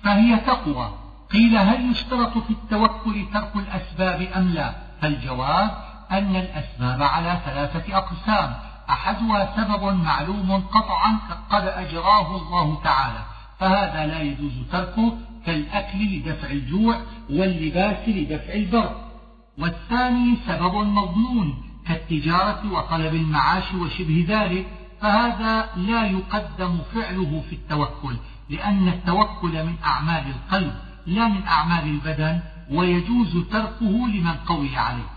فهي تقوى. قيل هل يشترط في التوكل ترك الأسباب أم لا؟ فالجواب أن الأسباب على ثلاثة أقسام. أحدها سبب معلوم قطعا قد أجراه الله تعالى. فهذا لا يجوز تركه كالأكل لدفع الجوع واللباس لدفع البرد. والثاني سبب مضمون كالتجارة وطلب المعاش وشبه ذلك فهذا لا يقدم فعله في التوكل لأن التوكل من أعمال القلب لا من أعمال البدن ويجوز تركه لمن قوي عليه.